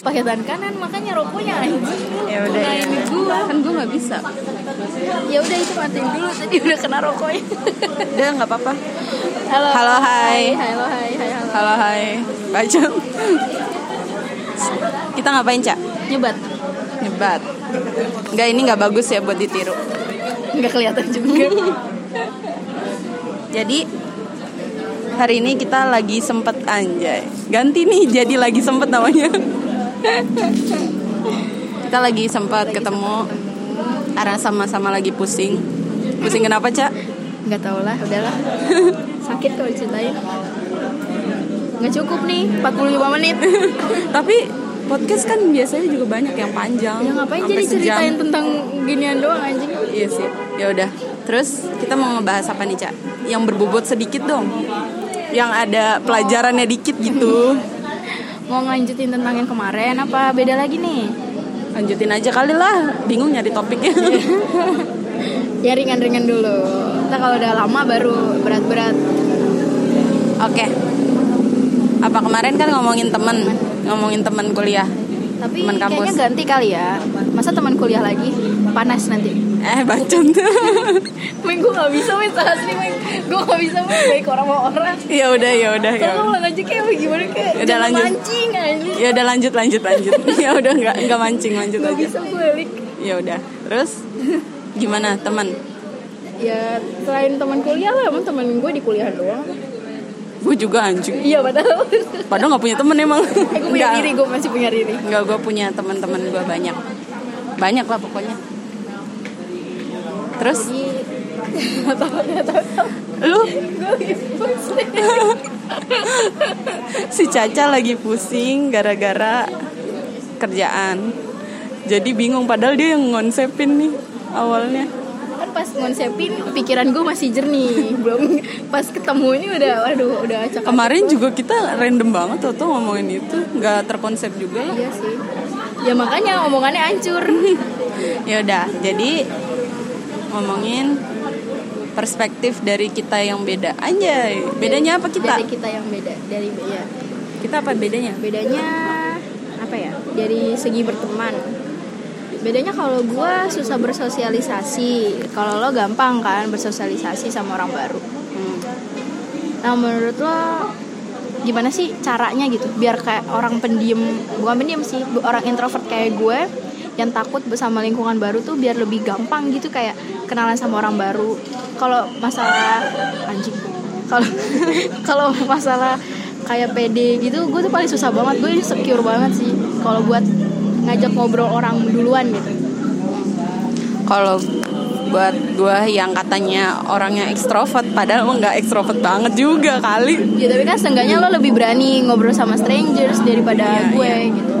pakai tangan kanan makanya rokoknya anjing Ya udah ya. ini gua Kan gue nggak bisa. ya udah itu matiin dulu tadi udah kena rokoknya Udah nggak apa-apa. halo Halo, hai. halo hai hai halo Halo hai. Baca. Kita ngapain cak? nyebat Nyebat. Enggak ini nggak bagus ya buat ditiru. nggak kelihatan juga Jadi hari ini kita lagi sempet anjay. Ganti nih jadi lagi sempet namanya. Kita lagi sempat ketemu karena sama-sama lagi pusing. Pusing kenapa cak? nggak tau lah udahlah sakit kalau ceritain nggak cukup nih 45 menit Tapi podcast kan biasanya juga banyak yang panjang. ya ngapain jadi sejam. ceritain tentang ginian doang anjing Iya sih. Ya udah. Terus kita mau ngebahas apa nih, Cak? Yang berbobot sedikit dong. Yang ada pelajarannya dikit gitu. Mau ngelanjutin tentang yang kemarin apa beda lagi nih Lanjutin aja kali lah. Bingung nyari topiknya. ya ringan-ringan dulu kita kalau udah lama baru berat-berat Oke. Apa kemarin kan ngomongin temen, ngomongin temen kuliah. tapi Teman kampus. kayaknya ganti kali ya masa teman kuliah lagi panas nanti Eh, bacot. main gue gak bisa main asli main gue gak bisa main baik orang sama orang ya udah, ya udah, ya. kalau ulang aja kayak gimana kayak Udah, lanjut. mancing aja Ya udah lanjut, lanjut, lanjut. ya udah nggak nggak mancing, lanjut gak aja. bisa balik Ya udah. Terus gimana teman? ya selain teman kuliah lah emang teman gue di kuliah doang Gue juga anjing. iya padahal Padahal nggak punya temen emang. eh, gue punya diri gue masih punya diri Enggak, gue punya teman-teman gue banyak. Banyak lah pokoknya. Terus? Lu? Si Caca lagi pusing gara-gara kerjaan. Jadi bingung padahal dia yang ngonsepin nih awalnya. kan pas ngonsepin pikiran gue masih jernih. Belum pas ketemu ini udah waduh udah acak Kemarin juga kita random banget tuh, tuh ngomongin itu, nggak terkonsep juga. Iya sih. Ya makanya omongannya hancur. Ya udah, jadi ngomongin perspektif dari kita yang beda. Anjay, bedanya apa kita? dari kita yang beda dari ya Kita apa bedanya? bedanya apa ya dari segi berteman bedanya kalau gue susah bersosialisasi kalau lo gampang kan bersosialisasi sama orang baru Hmm. nah menurut lo gimana sih caranya gitu biar kayak orang pendiam bukan pendiam sih orang introvert kayak gue yang takut bersama lingkungan baru tuh biar lebih gampang gitu kayak kenalan sama orang baru. Kalau masalah anjing. Kalau kalau masalah kayak PD gitu gue tuh paling susah banget. Gue insecure banget sih kalau buat ngajak ngobrol orang duluan gitu. Kalau buat gue yang katanya orangnya ekstrovert, padahal emang nggak ekstrovert banget juga kali. ya tapi kan seenggaknya lo lebih berani ngobrol sama strangers daripada Iya, gue iya. gitu.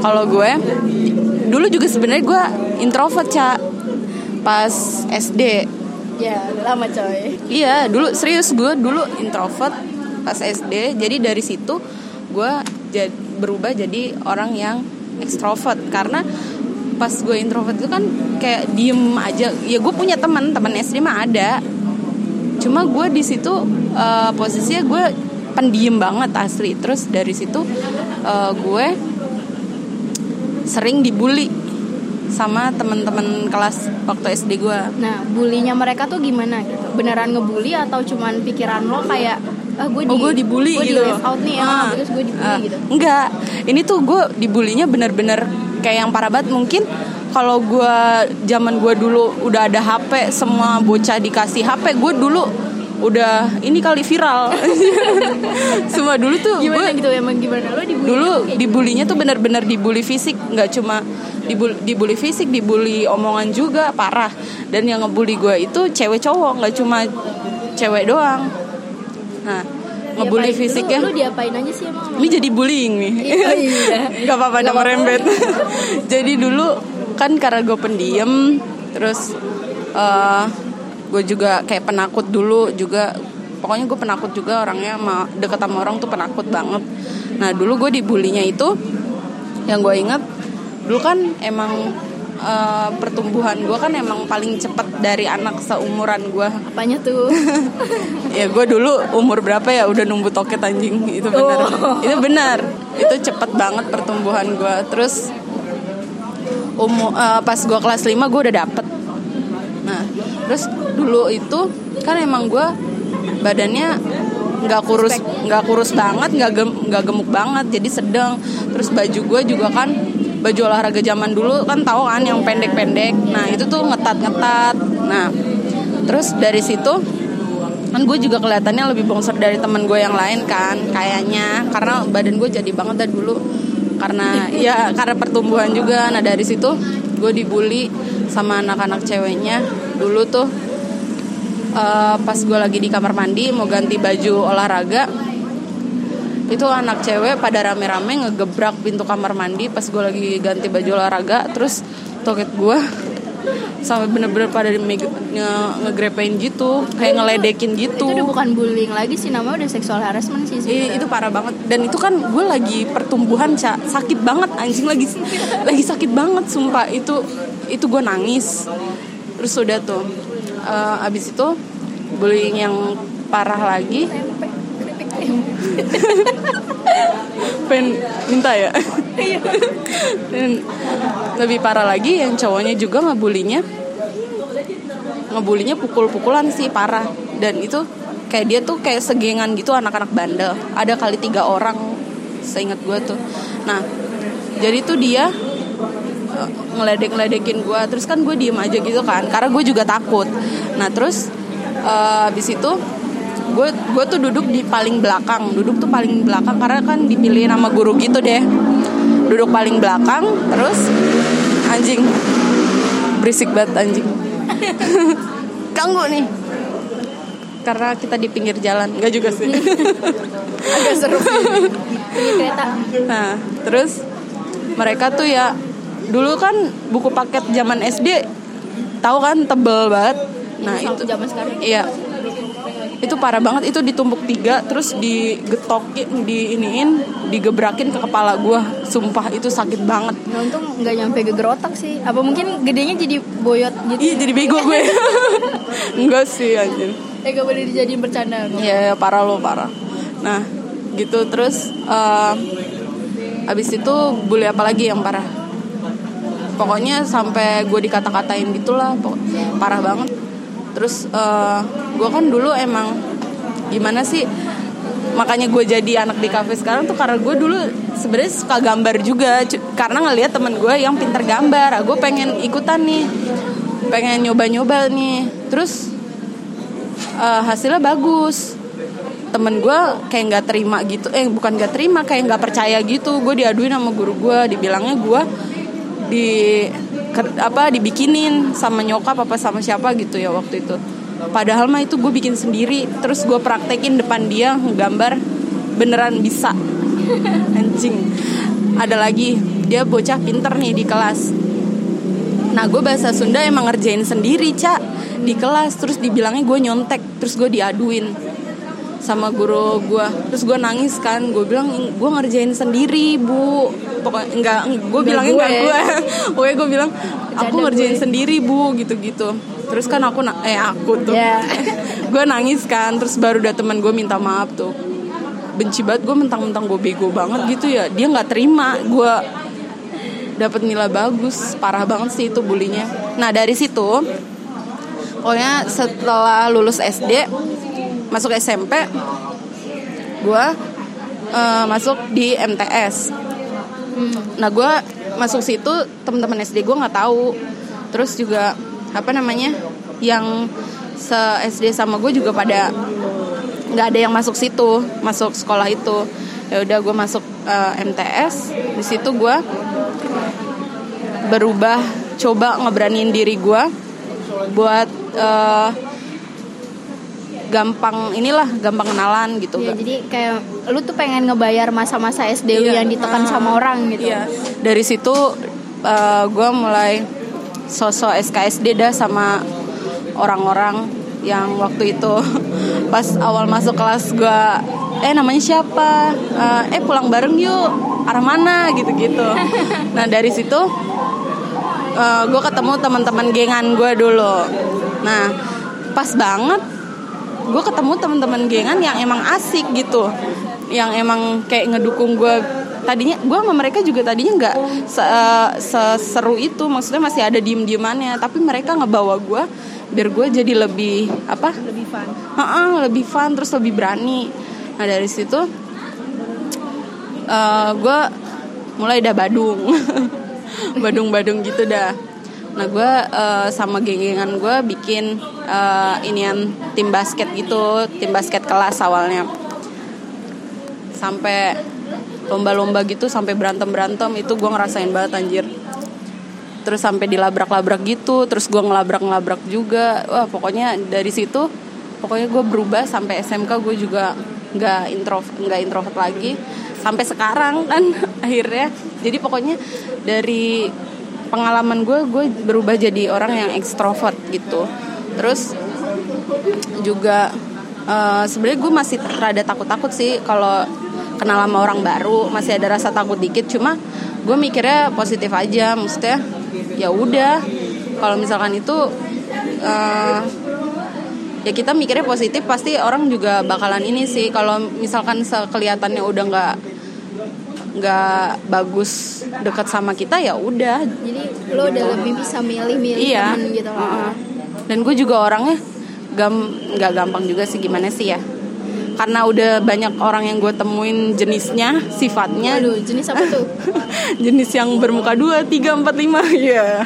Kalau gue dulu juga sebenarnya gue introvert cak pas SD. ya lama coy Iya, dulu serius gue dulu introvert pas SD. Jadi dari situ gue jad- berubah jadi orang yang ekstrovert karena pas gue introvert itu kan kayak diem aja. Ya gue punya teman, teman SD mah ada. Cuma gue di situ eh, posisinya gue pendiam banget asli. Terus dari situ eh, gue sering dibully sama teman-teman kelas waktu SD gue. Nah, bulinya mereka tuh gimana gitu? Beneran ngebully atau cuman pikiran lo kayak ah gue di oh gue dibully gue gitu di out nih ya, Ah. terus gue dibully Ah, gitu. enggak ini tuh gue dibulinya bener-bener kayak yang parah banget mungkin kalau gue zaman gue dulu udah ada HP semua bocah dikasih HP gue dulu udah ini kali viral. Semua dulu tuh Gimana gue gitu? Emang gimana? Lo dibully? dulu dibulinya tuh bener-bener dibully fisik. Nggak cuma dibully, dibully fisik dibully omongan juga. Parah. Dan yang ngebully gue itu cewek cowok. Nggak cuma cewek doang. Nah ngebully fisiknya Lu, lu diapain aja sih emang? ini jadi bullying nih. Oh, iya. nggak apa-apa apa-apa. merembet jadi dulu kan karena gue pendiam terus eh gue juga kayak penakut dulu juga. Pokoknya gue penakut juga orangnya sama deket sama orang tuh penakut banget. Nah dulu gue dibulinya itu yang gue inget dulu kan emang eh, pertumbuhan gue kan emang paling cepet dari anak seumuran gue apanya tuh? Ya gue dulu umur berapa ya? Udah numbu toket anjing. Itu benar. Oh. itu benar. Itu cepet banget pertumbuhan gue terus umur pas gue kelas 5 gue udah dapet. Nah terus dulu itu kan emang gue badannya nggak kurus nggak kurus banget nggak gem, nggak gemuk banget jadi sedang. Terus baju gue juga kan baju olahraga zaman dulu kan tahu kan yang pendek-pendek. Nah itu tuh ngetat-ngetat. Nah terus dari situ kan gue juga kelihatannya lebih bongsor dari teman gue yang lain kan kayaknya. Karena badan gue jadi banget dari dulu. Karena ya karena pertumbuhan juga. Nah dari situ gue dibully sama anak-anak ceweknya dulu tuh. Uh, pas gue lagi di kamar mandi mau ganti baju olahraga itu anak cewek pada rame-rame ngegebrak pintu kamar mandi pas gue lagi ganti baju olahraga. Terus toket gue sampai bener-bener pada nge ngegrepein gitu kayak ngeledekin gitu. Itu udah bukan bullying lagi sih namanya udah sexual harassment sih Iya, itu parah banget. Dan itu kan gue lagi pertumbuhan cak sakit banget anjing. Lagi lagi sakit banget sumpah. Itu itu gue nangis. Terus udah tuh uh, abis itu bullying yang parah lagi pen minta ya. Dan lebih parah lagi yang cowoknya juga ngebulinya. Ngebulinya pukul-pukulan sih parah. Dan itu kayak dia tuh kayak segengan gitu anak-anak bandel. Ada kali tiga orang seingat gue tuh. Nah jadi tuh dia uh, ngeledek-ngeledekin gue terus kan gue diem aja gitu kan karena gue juga takut. Nah terus uh, habis itu gue gue tuh duduk di paling belakang. Duduk tuh paling belakang karena kan dipilih nama guru gitu deh. Duduk paling belakang terus anjing. Berisik banget anjing. Ganggu nih. Karena kita di pinggir jalan. Nggak juga sih. Agak seru. Kereta. Nah terus mereka tuh ya dulu kan buku paket zaman SD tahu kan tebel banget. Nah itu zaman sekarang. iya itu parah banget itu ditumpuk tiga terus digetokin di iniin digebrakin ke kepala gue sumpah itu sakit banget. Nah, untung nggak nyampe geger otak sih. Apa mungkin gedenya jadi boyot gitu? Iya jadi bego gue. Enggak sih anjir. Eh gak boleh dijadiin bercanda Iya ya, parah lo parah. Nah gitu terus uh, abis itu bully apa lagi yang parah? Pokoknya sampai gue dikata-katain gitulah, parah banget. Terus uh, gue kan dulu emang gimana sih? Makanya gue jadi anak di kafe sekarang tuh karena gue dulu sebenarnya suka gambar juga, karena ngelihat temen gue yang pinter gambar. Gue pengen ikutan nih, pengen nyoba-nyoba nih. Terus uh, hasilnya bagus temen gue kayak nggak terima gitu eh bukan nggak terima kayak nggak percaya gitu gue diaduin sama guru gue dibilangnya gue di apa dibikinin sama nyokap apa sama siapa gitu ya waktu itu. Padahal mah itu gue bikin sendiri terus gue praktekin depan dia gambar beneran bisa. Anjing. Ada lagi dia bocah pinter nih di kelas. Nah gue bahasa Sunda emang ngerjain sendiri cak di kelas terus dibilangnya gue nyontek terus gue diaduin sama guru gue terus gue nangis kan gue bilang gue ngerjain sendiri bu. Pokoknya enggak gue bilangnya gue. enggak gue. pokoknya gue bilang aku ngerjain gue. sendiri bu gitu gitu terus kan aku na- eh aku tuh. Ya. gue nangis kan terus baru udah teman gue minta maaf tuh. Benci banget gue mentang-mentang gue bego banget gitu ya. Dia nggak terima gue dapat nilai bagus. Parah banget sih itu bulinya. Nah dari situ pokoknya setelah lulus SD masuk SMP gue eh, masuk di MTS nah gue masuk situ teman-teman SD gue nggak tahu. Terus juga apa namanya yang se SD sama gue juga pada nggak ada yang masuk situ masuk sekolah itu. Ya udah gue masuk eh, MTS di situ gue berubah coba ngeberaniin diri gue buat eh, gampang inilah gampang kenalan gitu Ya, jadi kayak lu tuh pengen ngebayar masa-masa SD lu Iya. yang ditekan Ah, sama orang gitu. Iya. Dari situ gue mulai sosok SKSD dah sama orang-orang yang waktu itu. Pas awal masuk kelas gue eh namanya siapa? Eh eh, pulang bareng yuk. Arah mana? gitu-gitu. Nah dari situ uh, gue ketemu teman-teman gengan gue dulu. Nah pas banget gue ketemu teman-teman gengan yang emang asik gitu. Yang emang kayak ngedukung gue tadinya gue sama mereka juga tadinya nggak se seseru itu. Maksudnya masih ada diem diemannya tapi mereka ngebawa gue biar gue jadi lebih apa? Lebih fun. Uh -uh, lebih fun terus lebih berani. Nah dari situ uh, gue mulai dah badung. Badung-badung gitu dah nah gue uh, sama geng-gengan gue bikin uh, inian tim basket gitu tim basket kelas awalnya. Sampai lomba-lomba gitu sampai berantem berantem itu gue ngerasain banget anjir. Terus sampai dilabrak-labrak gitu terus gue ngelabrak-ngelabrak juga. Wah pokoknya dari situ pokoknya gue berubah sampai SMK gue juga nggak intro nggak introvert lagi. Sampai sekarang kan akhirnya. Jadi pokoknya dari pengalaman gue gue berubah jadi orang yang ekstrovert gitu. Terus juga uh, sebenarnya gue masih rada takut-takut sih kalau kenal sama orang baru masih ada rasa takut dikit. Cuma gue mikirnya positif aja maksudnya ya udah. Kalau misalkan itu uh, ya kita mikirnya positif pasti orang juga bakalan ini sih. Kalau misalkan kelihatannya udah nggak nggak bagus dekat sama kita ya udah. Jadi lo udah lebih bisa milih-milih iya. temen gitu loh uh -uh. dan gue juga orangnya gam nggak gampang juga sih gimana sih ya? Karena udah banyak orang yang gue temuin jenisnya sifatnya. Aduh, jenis apa tuh? Jenis yang bermuka dua tiga empat lima. Ya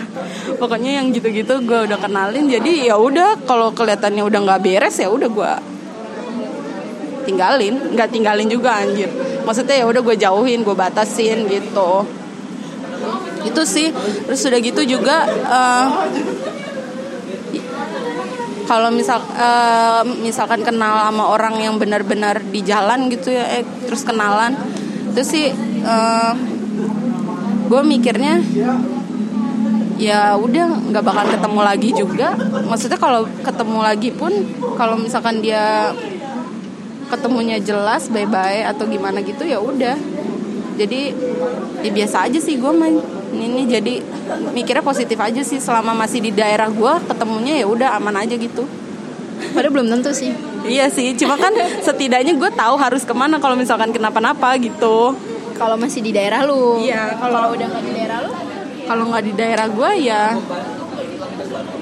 pokoknya yang gitu-gitu gue udah kenalin jadi ya udah kalau kelihatannya udah nggak beres ya udah gue tinggalin nggak tinggalin juga anjir. Maksudnya ya udah gue jauhin gue batasin gitu. Itu sih. Terus sudah gitu juga uh, kalau misal uh, misalkan kenal sama orang yang benar-benar di jalan gitu ya eh, terus kenalan itu sih uh, gue mikirnya ya udah nggak bakal ketemu lagi juga. Maksudnya kalau ketemu lagi pun kalau misalkan dia ketemunya jelas bye-bye atau gimana gitu ya udah. Jadi ya biasa aja sih gue main ini. Jadi mikirnya positif aja sih. Selama masih di daerah gue ketemunya ya udah aman aja gitu. Padahal belum tentu sih. Iya sih cuma kan setidaknya gue tahu harus ke mana kalau misalkan kenapa-napa gitu. Kalau masih di daerah lu. Iya kalau udah nggak di daerah lu? kalau nggak di daerah gue ya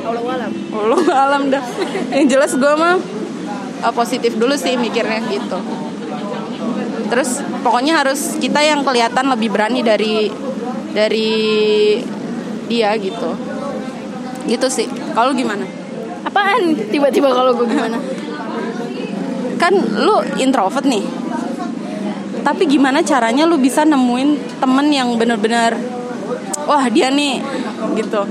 Allah alam. Allah alam dah. Yang jelas gue mah uh, positif dulu sih mikirnya gitu. Terus pokoknya harus kita yang kelihatan lebih berani dari dari dia gitu. Gitu sih. Kalau gimana? Apaan? Tiba-tiba kalau gue gimana? Kan lu introvert nih. Tapi gimana caranya lu bisa nemuin temen yang bener-bener wah dia nih gitu.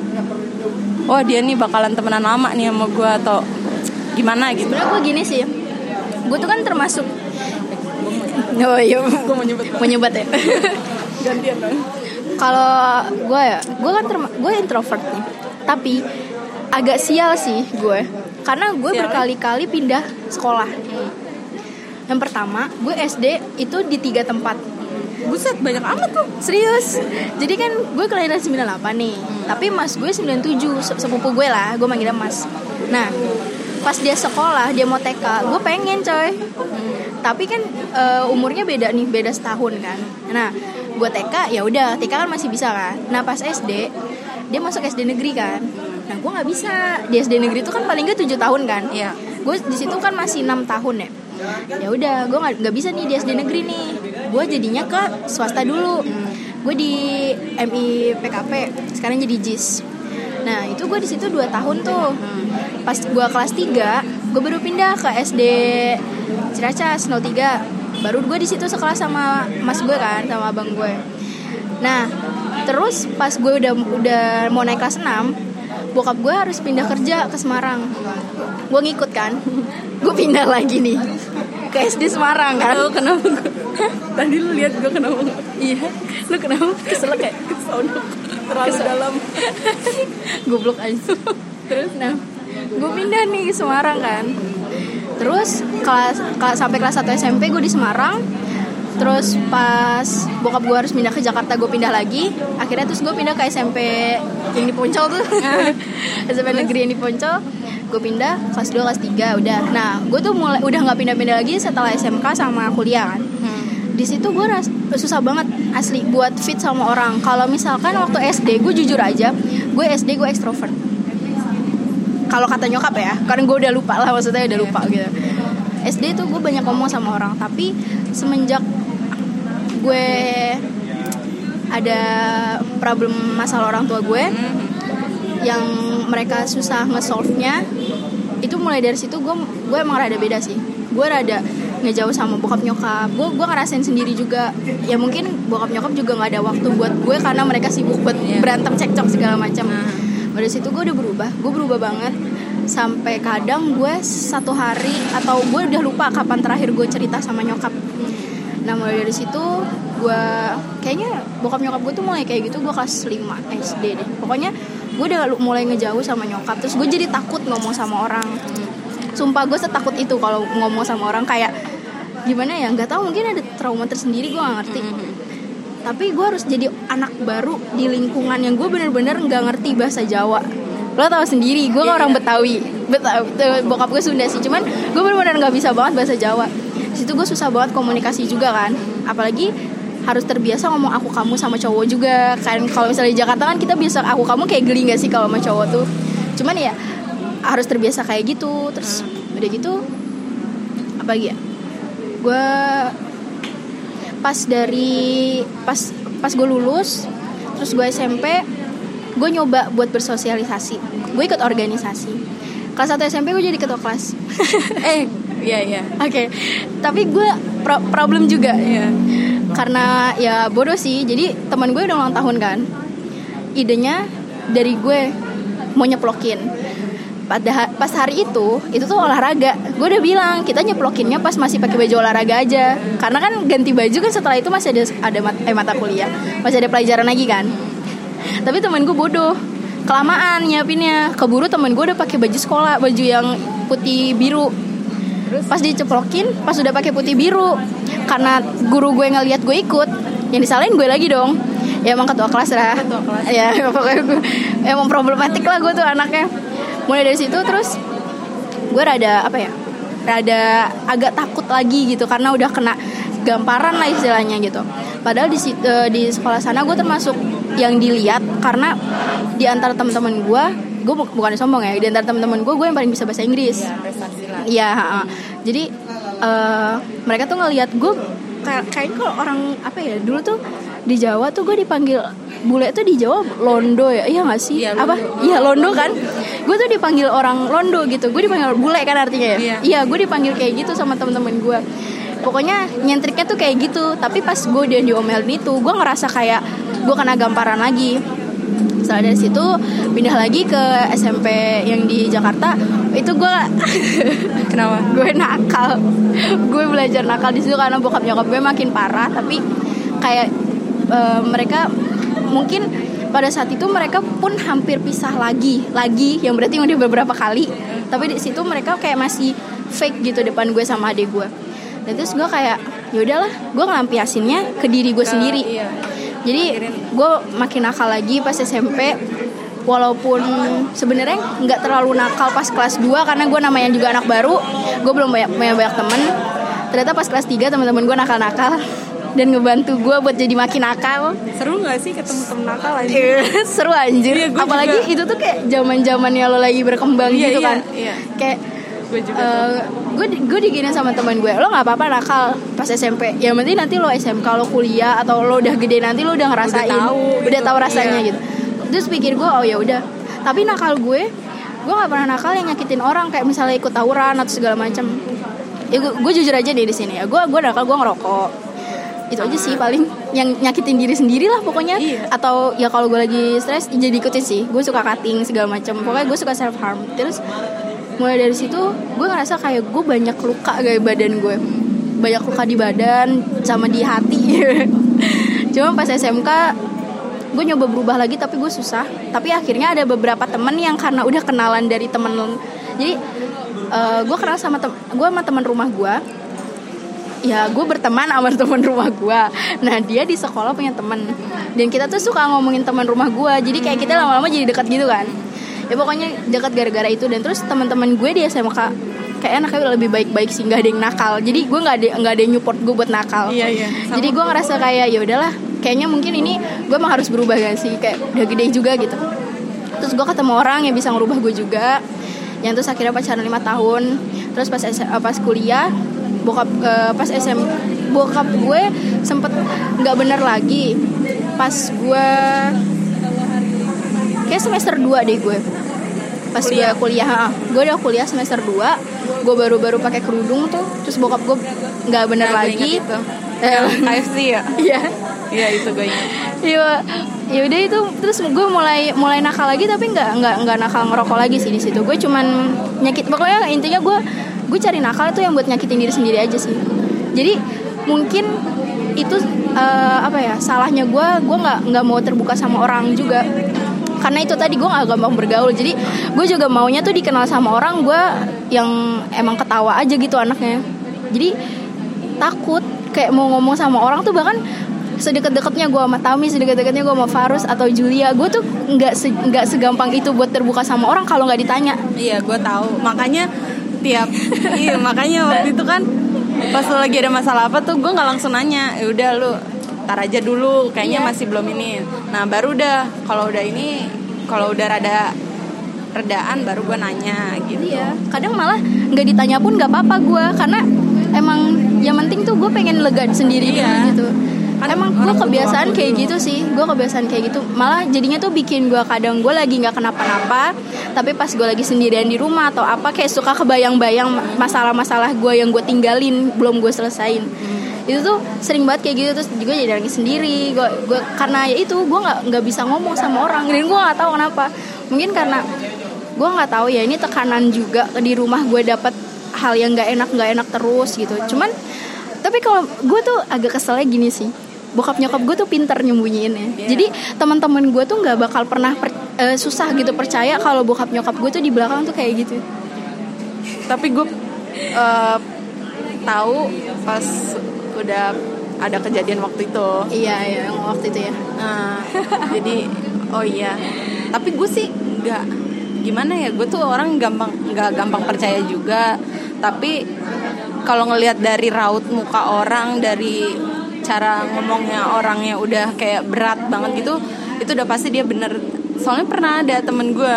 Wah dia nih bakalan temenan lama nih sama gue atau gimana gitu. Sebenarnya gue gini sih gue tuh kan termasuk oh iya. Gue mau nyebat ya? Gantian dong. Kalau gue ya gue kan gue introvert nih. Tapi agak sial sih gue karena gue berkali-kali pindah sekolah. Yang pertama gue SD itu di tiga tempat. Buset banyak amat tuh. Serius? Jadi kan gue kelahiran 98 nih hmm. Tapi mas gue 97 Sepupu gue lah Gue manggilnya mas. Nah Pas dia sekolah Dia mau TK Gue pengen coy. Hmm. Tapi kan uh, umurnya beda nih Beda setahun kan. Nah gue TK ya udah TK kan masih bisa kan. Nah pas SD Dia masuk SD negeri kan. Nah gue gak bisa. Di SD negeri itu kan paling gak 7 tahun kan. Iya. Gue di situ kan masih 6 tahun ya. Ya udah gue nggak nggak bisa nih di SD negeri nih. Gue jadinya ke swasta dulu. Hmm. gue di MI PKP sekarang jadi JIS nah itu gue di situ dua tahun tuh. Hmm. pas gue kelas 3 gue baru pindah ke SD Ciracas 03 baru gue di situ sekelas sama mas gue kan sama abang gue nah terus pas gue udah udah mau naik kelas 6 bokap gue harus pindah kerja ke Semarang. Gue ngikut kan? Gue pindah lagi nih ke SD Semarang kan? Tahu kenapa gue tadi lu lihat gue kenapa iya. Lu kenapa kesel kayak kesono terlalu Kesel. dalam goblok aja. Terus nah gue pindah nih ke Semarang kan. Terus kelas, kelas sampai kelas 1 SMP gue di Semarang. Terus pas bokap gue harus pindah ke Jakarta gue pindah lagi. Akhirnya terus gue pindah ke SMP yang di Poncol tuh. SMP negeri yang di Poncol. Gue pindah kelas 2 kelas 3 udah. Nah gue tuh mulai udah nggak pindah-pindah lagi setelah SMK sama kuliah kan di situ gue ras susah banget asli buat fit sama orang. Kalau misalkan waktu SD gue jujur aja gue SD gue ekstrovert. Kalau kata nyokap ya karena gue udah lupa lah maksudnya udah lupa gitu. SD tuh gue banyak ngomong sama orang tapi semenjak gue ada problem masalah orang tua gue yang mereka susah nge-solve-nya itu mulai dari situ gue gue emang rada beda sih. Gue rada ngejauh sama bokap nyokap. Gue gue ngerasain sendiri juga. Ya mungkin bokap nyokap juga nggak ada waktu buat gue karena mereka sibuk buat berantem cekcok segala macam dari situ gue udah berubah. Gue berubah banget. Sampai kadang gue satu hari atau gue udah lupa kapan terakhir gue cerita sama nyokap. Nah mulai dari situ gue kayaknya bokap nyokap gue tuh mulai kayak gitu gue kelas 5 SD deh. Pokoknya gue udah mulai ngejauh sama nyokap. Terus gue jadi takut ngomong sama orang. Sumpah gue setakut itu kalau ngomong sama orang. Kayak gimana ya? Nggak tahu mungkin ada trauma tersendiri gue nggak ngerti. Tapi gue harus jadi anak baru di lingkungan yang gue bener-bener nggak ngerti bahasa Jawa. Lo tau sendiri gue yeah, orang yeah. Betawi. Betawi bokap gue Sunda sih. Cuman gue bener-bener nggak bisa banget bahasa Jawa. Situ gue susah banget komunikasi juga kan. Apalagi harus terbiasa ngomong aku kamu sama cowok juga kan. Kalau misalnya di Jakarta kan kita biasa aku kamu kayak geli gak sih kalau sama cowok tuh? Cuman ya harus terbiasa kayak gitu. Terus udah gitu apa lagi ya gue pas dari pas pas gue lulus terus gue SMP gue nyoba buat bersosialisasi. Gue ikut organisasi. Kelas 1 SMP gue jadi ketua kelas. Eh iya iya. oke. Okay. tapi gue pro problem juga. Ya karena ya bodoh sih. Jadi teman gue udah ulang tahun kan. Idenya dari gue mau nyeplokin pada pas hari itu itu tuh olahraga. Gue udah bilang kita nyeplokinnya pas masih pakai baju olahraga aja. Karena kan ganti baju kan setelah itu masih ada ada mat, eh, mata kuliah. Masih ada pelajaran lagi kan. Tapi temen gue bodoh. Kelamaan nyiapinnya. Keburu temen gue udah pakai baju sekolah baju yang putih biru. Pas diceplokin pas udah pakai putih biru. Karena guru gue ngeliat gue ikut yang disalahin gue lagi dong. Ya emang ketua kelas lah. Ketua kelas. ya pokoknya gue emang problematik lah gue tuh anaknya mulai dari situ terus gue rada apa ya rada agak takut lagi gitu karena udah kena gamparan lah istilahnya gitu. Padahal di uh, di sekolah sana gue termasuk yang dilihat karena di antara teman-teman gue gue bukan sombong ya di antara teman-teman gue gue yang paling bisa bahasa Inggris. Iya ya, jadi uh, mereka tuh ngelihat gue kayak kayak kalau orang apa ya dulu tuh di Jawa tuh gue dipanggil bule tuh di Jawa londo ya iya gak sih? Ya, apa? Iya londo kan gue tuh dipanggil orang londo gitu. Gue dipanggil bule kan artinya ya? Iya, iya gue dipanggil kayak gitu sama temen-temen gue pokoknya nyentriknya tuh kayak gitu. Tapi pas gue dia diomelin itu gue ngerasa kayak gue kena gamparan lagi. Setelah dari situ pindah lagi ke SMP yang di Jakarta. Itu gue kenapa? Gue nakal. Gue belajar nakal di situ karena bokap nyokap gue makin parah. Tapi kayak uh, mereka mungkin pada saat itu mereka pun hampir pisah lagi lagi yang berarti udah beberapa kali. Tapi di situ mereka kayak masih fake gitu depan gue sama adik gue. Dan terus gue kayak ya udahlah gue ngelampiasinnya ke diri gue sendiri. iya. jadi gue makin nakal lagi pas SMP walaupun sebenarnya nggak terlalu nakal pas kelas 2 karena gue namanya juga anak baru. Gue belum banyak banyak, banyak temen. Ternyata pas kelas 3 teman-teman gue nakal-nakal dan ngebantu gue buat jadi makin nakal. Seru gak sih ketemu temen nakal aja seru anjir. Iya, apalagi juga. itu tuh kayak zaman zamannya lo lagi berkembang iya, gitu iya, kan. iya. kayak gue juga uh, gue gue diginin sama teman gue lo nggak apa-apa nakal pas SMP ya penting nanti lo SMK lo kuliah atau lo udah gede nanti lo udah ngerasain udah tahu, udah gitu. tahu rasanya iya. gitu. Terus pikir gue oh ya udah. Tapi nakal gue gue nggak pernah nakal yang nyakitin orang kayak misalnya ikut tawuran atau segala macam ya gue, gue jujur aja deh di sini ya. Gue gue nakal gue ngerokok itu aja sih paling yang nyakitin diri sendiri lah pokoknya. Iya. atau ya kalau gue lagi stres jadi ikutin sih. Gue suka cutting segala macam. Pokoknya gue suka self harm terus mulai dari situ gue ngerasa kayak gue banyak luka kayak badan gue banyak luka di badan sama di hati. Cuma pas SMK gue nyoba berubah lagi tapi gue susah. Tapi akhirnya ada beberapa temen yang karena udah kenalan dari temen. Jadi uh, gue kenal sama tem gue sama teman rumah gue ya gue berteman sama teman rumah gue nah dia di sekolah punya teman. Dan kita tuh suka ngomongin teman rumah gue jadi kayak kita lama-lama jadi dekat gitu kan. Ya pokoknya dekat gara-gara itu. Dan terus teman-teman gue di SMK kayak anaknya lebih baik-baik sih. Nggak ada yang nakal. Jadi gue nggak ada nggak ada yang nyupport gue buat nakal. Iya, iya. jadi gue ngerasa kayak ya udahlah kayaknya mungkin ini gue emang harus berubah gak sih? Kayak udah gede juga gitu. Terus gue ketemu orang yang bisa ngerubah gue juga. Yang terus akhirnya pacaran lima tahun. Terus pas eh, pas kuliah bokap eh, pas SM bokap gue sempet nggak bener lagi. Pas gue kayak semester 2 deh gue. Pas Kuliah. gue kuliah ha, gue udah kuliah semester 2 gue baru-baru pakai kerudung tuh terus bokap gue nggak bener Nah, lagi. itu. Eh, KFC ya? iya. Iya itu gue ingat. Iya, ya udah itu terus gue mulai mulai nakal lagi tapi nggak nggak nggak nakal ngerokok lagi sih di situ. Gue cuman nyakit pokoknya intinya gue gue cari nakal itu yang buat nyakitin diri sendiri aja sih. Jadi mungkin itu eh, apa ya salahnya gue gue nggak nggak mau terbuka sama orang juga karena itu tadi gue nggak gampang bergaul jadi gue juga maunya tuh dikenal sama orang gue yang emang ketawa aja gitu anaknya jadi takut kayak mau ngomong sama orang tuh bahkan sedekat-dekatnya gue sama Tami, sedekat-dekatnya gue sama Farus atau Julia, gue tuh nggak se segampang itu buat terbuka sama orang kalau nggak ditanya. Iya, gue tahu. Makanya tiap iya makanya waktu itu kan pas lu lagi ada masalah apa tuh gue nggak langsung nanya. Ya udah lu tar aja dulu, kayaknya Iya. masih belum ini. Nah baru udah kalau udah ini kalau udah rada redaan baru gue nanya gitu. Iya, kadang malah nggak ditanya pun nggak apa-apa gue karena emang yang penting tuh gue pengen lega sendiri Iya. gitu. Kan emang gue kebiasaan kayak dulu. gitu sih, gue kebiasaan kayak gitu. Malah jadinya tuh bikin gue kadang gue lagi nggak kenapa-napa, tapi pas gue lagi sendirian di rumah atau apa kayak suka kebayang-bayang masalah-masalah gue yang gue tinggalin belum gue selesain. Itu tuh sering banget kayak gitu terus juga jadi nangis sendiri. Gue gue karena ya itu gue nggak nggak bisa ngomong sama orang dan gue nggak tahu kenapa. Mungkin karena gue nggak tahu ya ini tekanan juga di rumah gue dapat hal yang nggak enak nggak enak terus gitu cuman tapi kalau gue tuh agak keselnya gini sih bokap nyokap gue tuh pinter nyembunyiinnya Iya. jadi teman-teman gue tuh nggak bakal pernah per- eh, susah gitu percaya kalau bokap nyokap gue tuh di belakang tuh kayak gitu Tapi gue eh, tahu pas udah ada kejadian waktu itu. iya iya yang waktu itu ya Nah, jadi oh iya. Tapi gue sih nggak gimana ya. Gue tuh orang gampang nggak gampang percaya juga. Tapi kalau ngelihat dari raut muka orang, dari cara ngomongnya orangnya udah kayak berat banget gitu, itu udah pasti dia bener. Soalnya pernah ada temen gue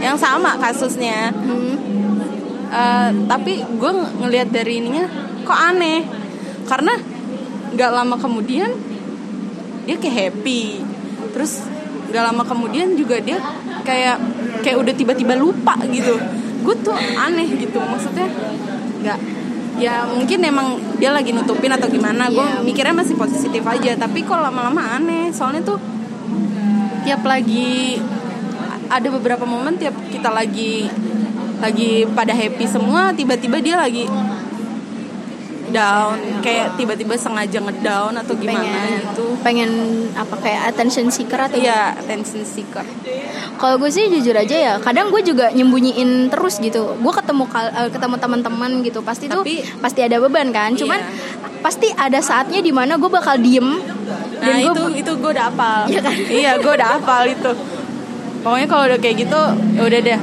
yang sama kasusnya. Eh, tapi gue ngelihat dari ininya kok aneh karena nggak lama kemudian dia kayak happy terus nggak lama kemudian juga dia kayak kayak udah tiba-tiba lupa gitu gue tuh aneh gitu maksudnya nggak ya mungkin emang dia lagi nutupin atau gimana. Gue Iya. mikirnya masih positif aja. Tapi kok lama-lama aneh. Soalnya tuh tiap lagi ada beberapa momen tiap kita lagi lagi pada happy semua tiba-tiba dia lagi down kayak tiba-tiba sengaja ngedown atau gimana pengen gitu pengen apa kayak attention seeker atau iya attention seeker Kalau gue sih jujur aja ya, kadang gue juga nyembunyiin terus gitu. Gue ketemu eh, ketemu teman-teman gitu, pasti tuh Tapi- pasti ada beban kan. Cuman Iya. pasti ada saatnya di mana gue bakal diem nah dan itu gue itu gue udah hafal Iya kan? iya gue udah hafal itu pokoknya kalau udah kayak gitu ya udah deh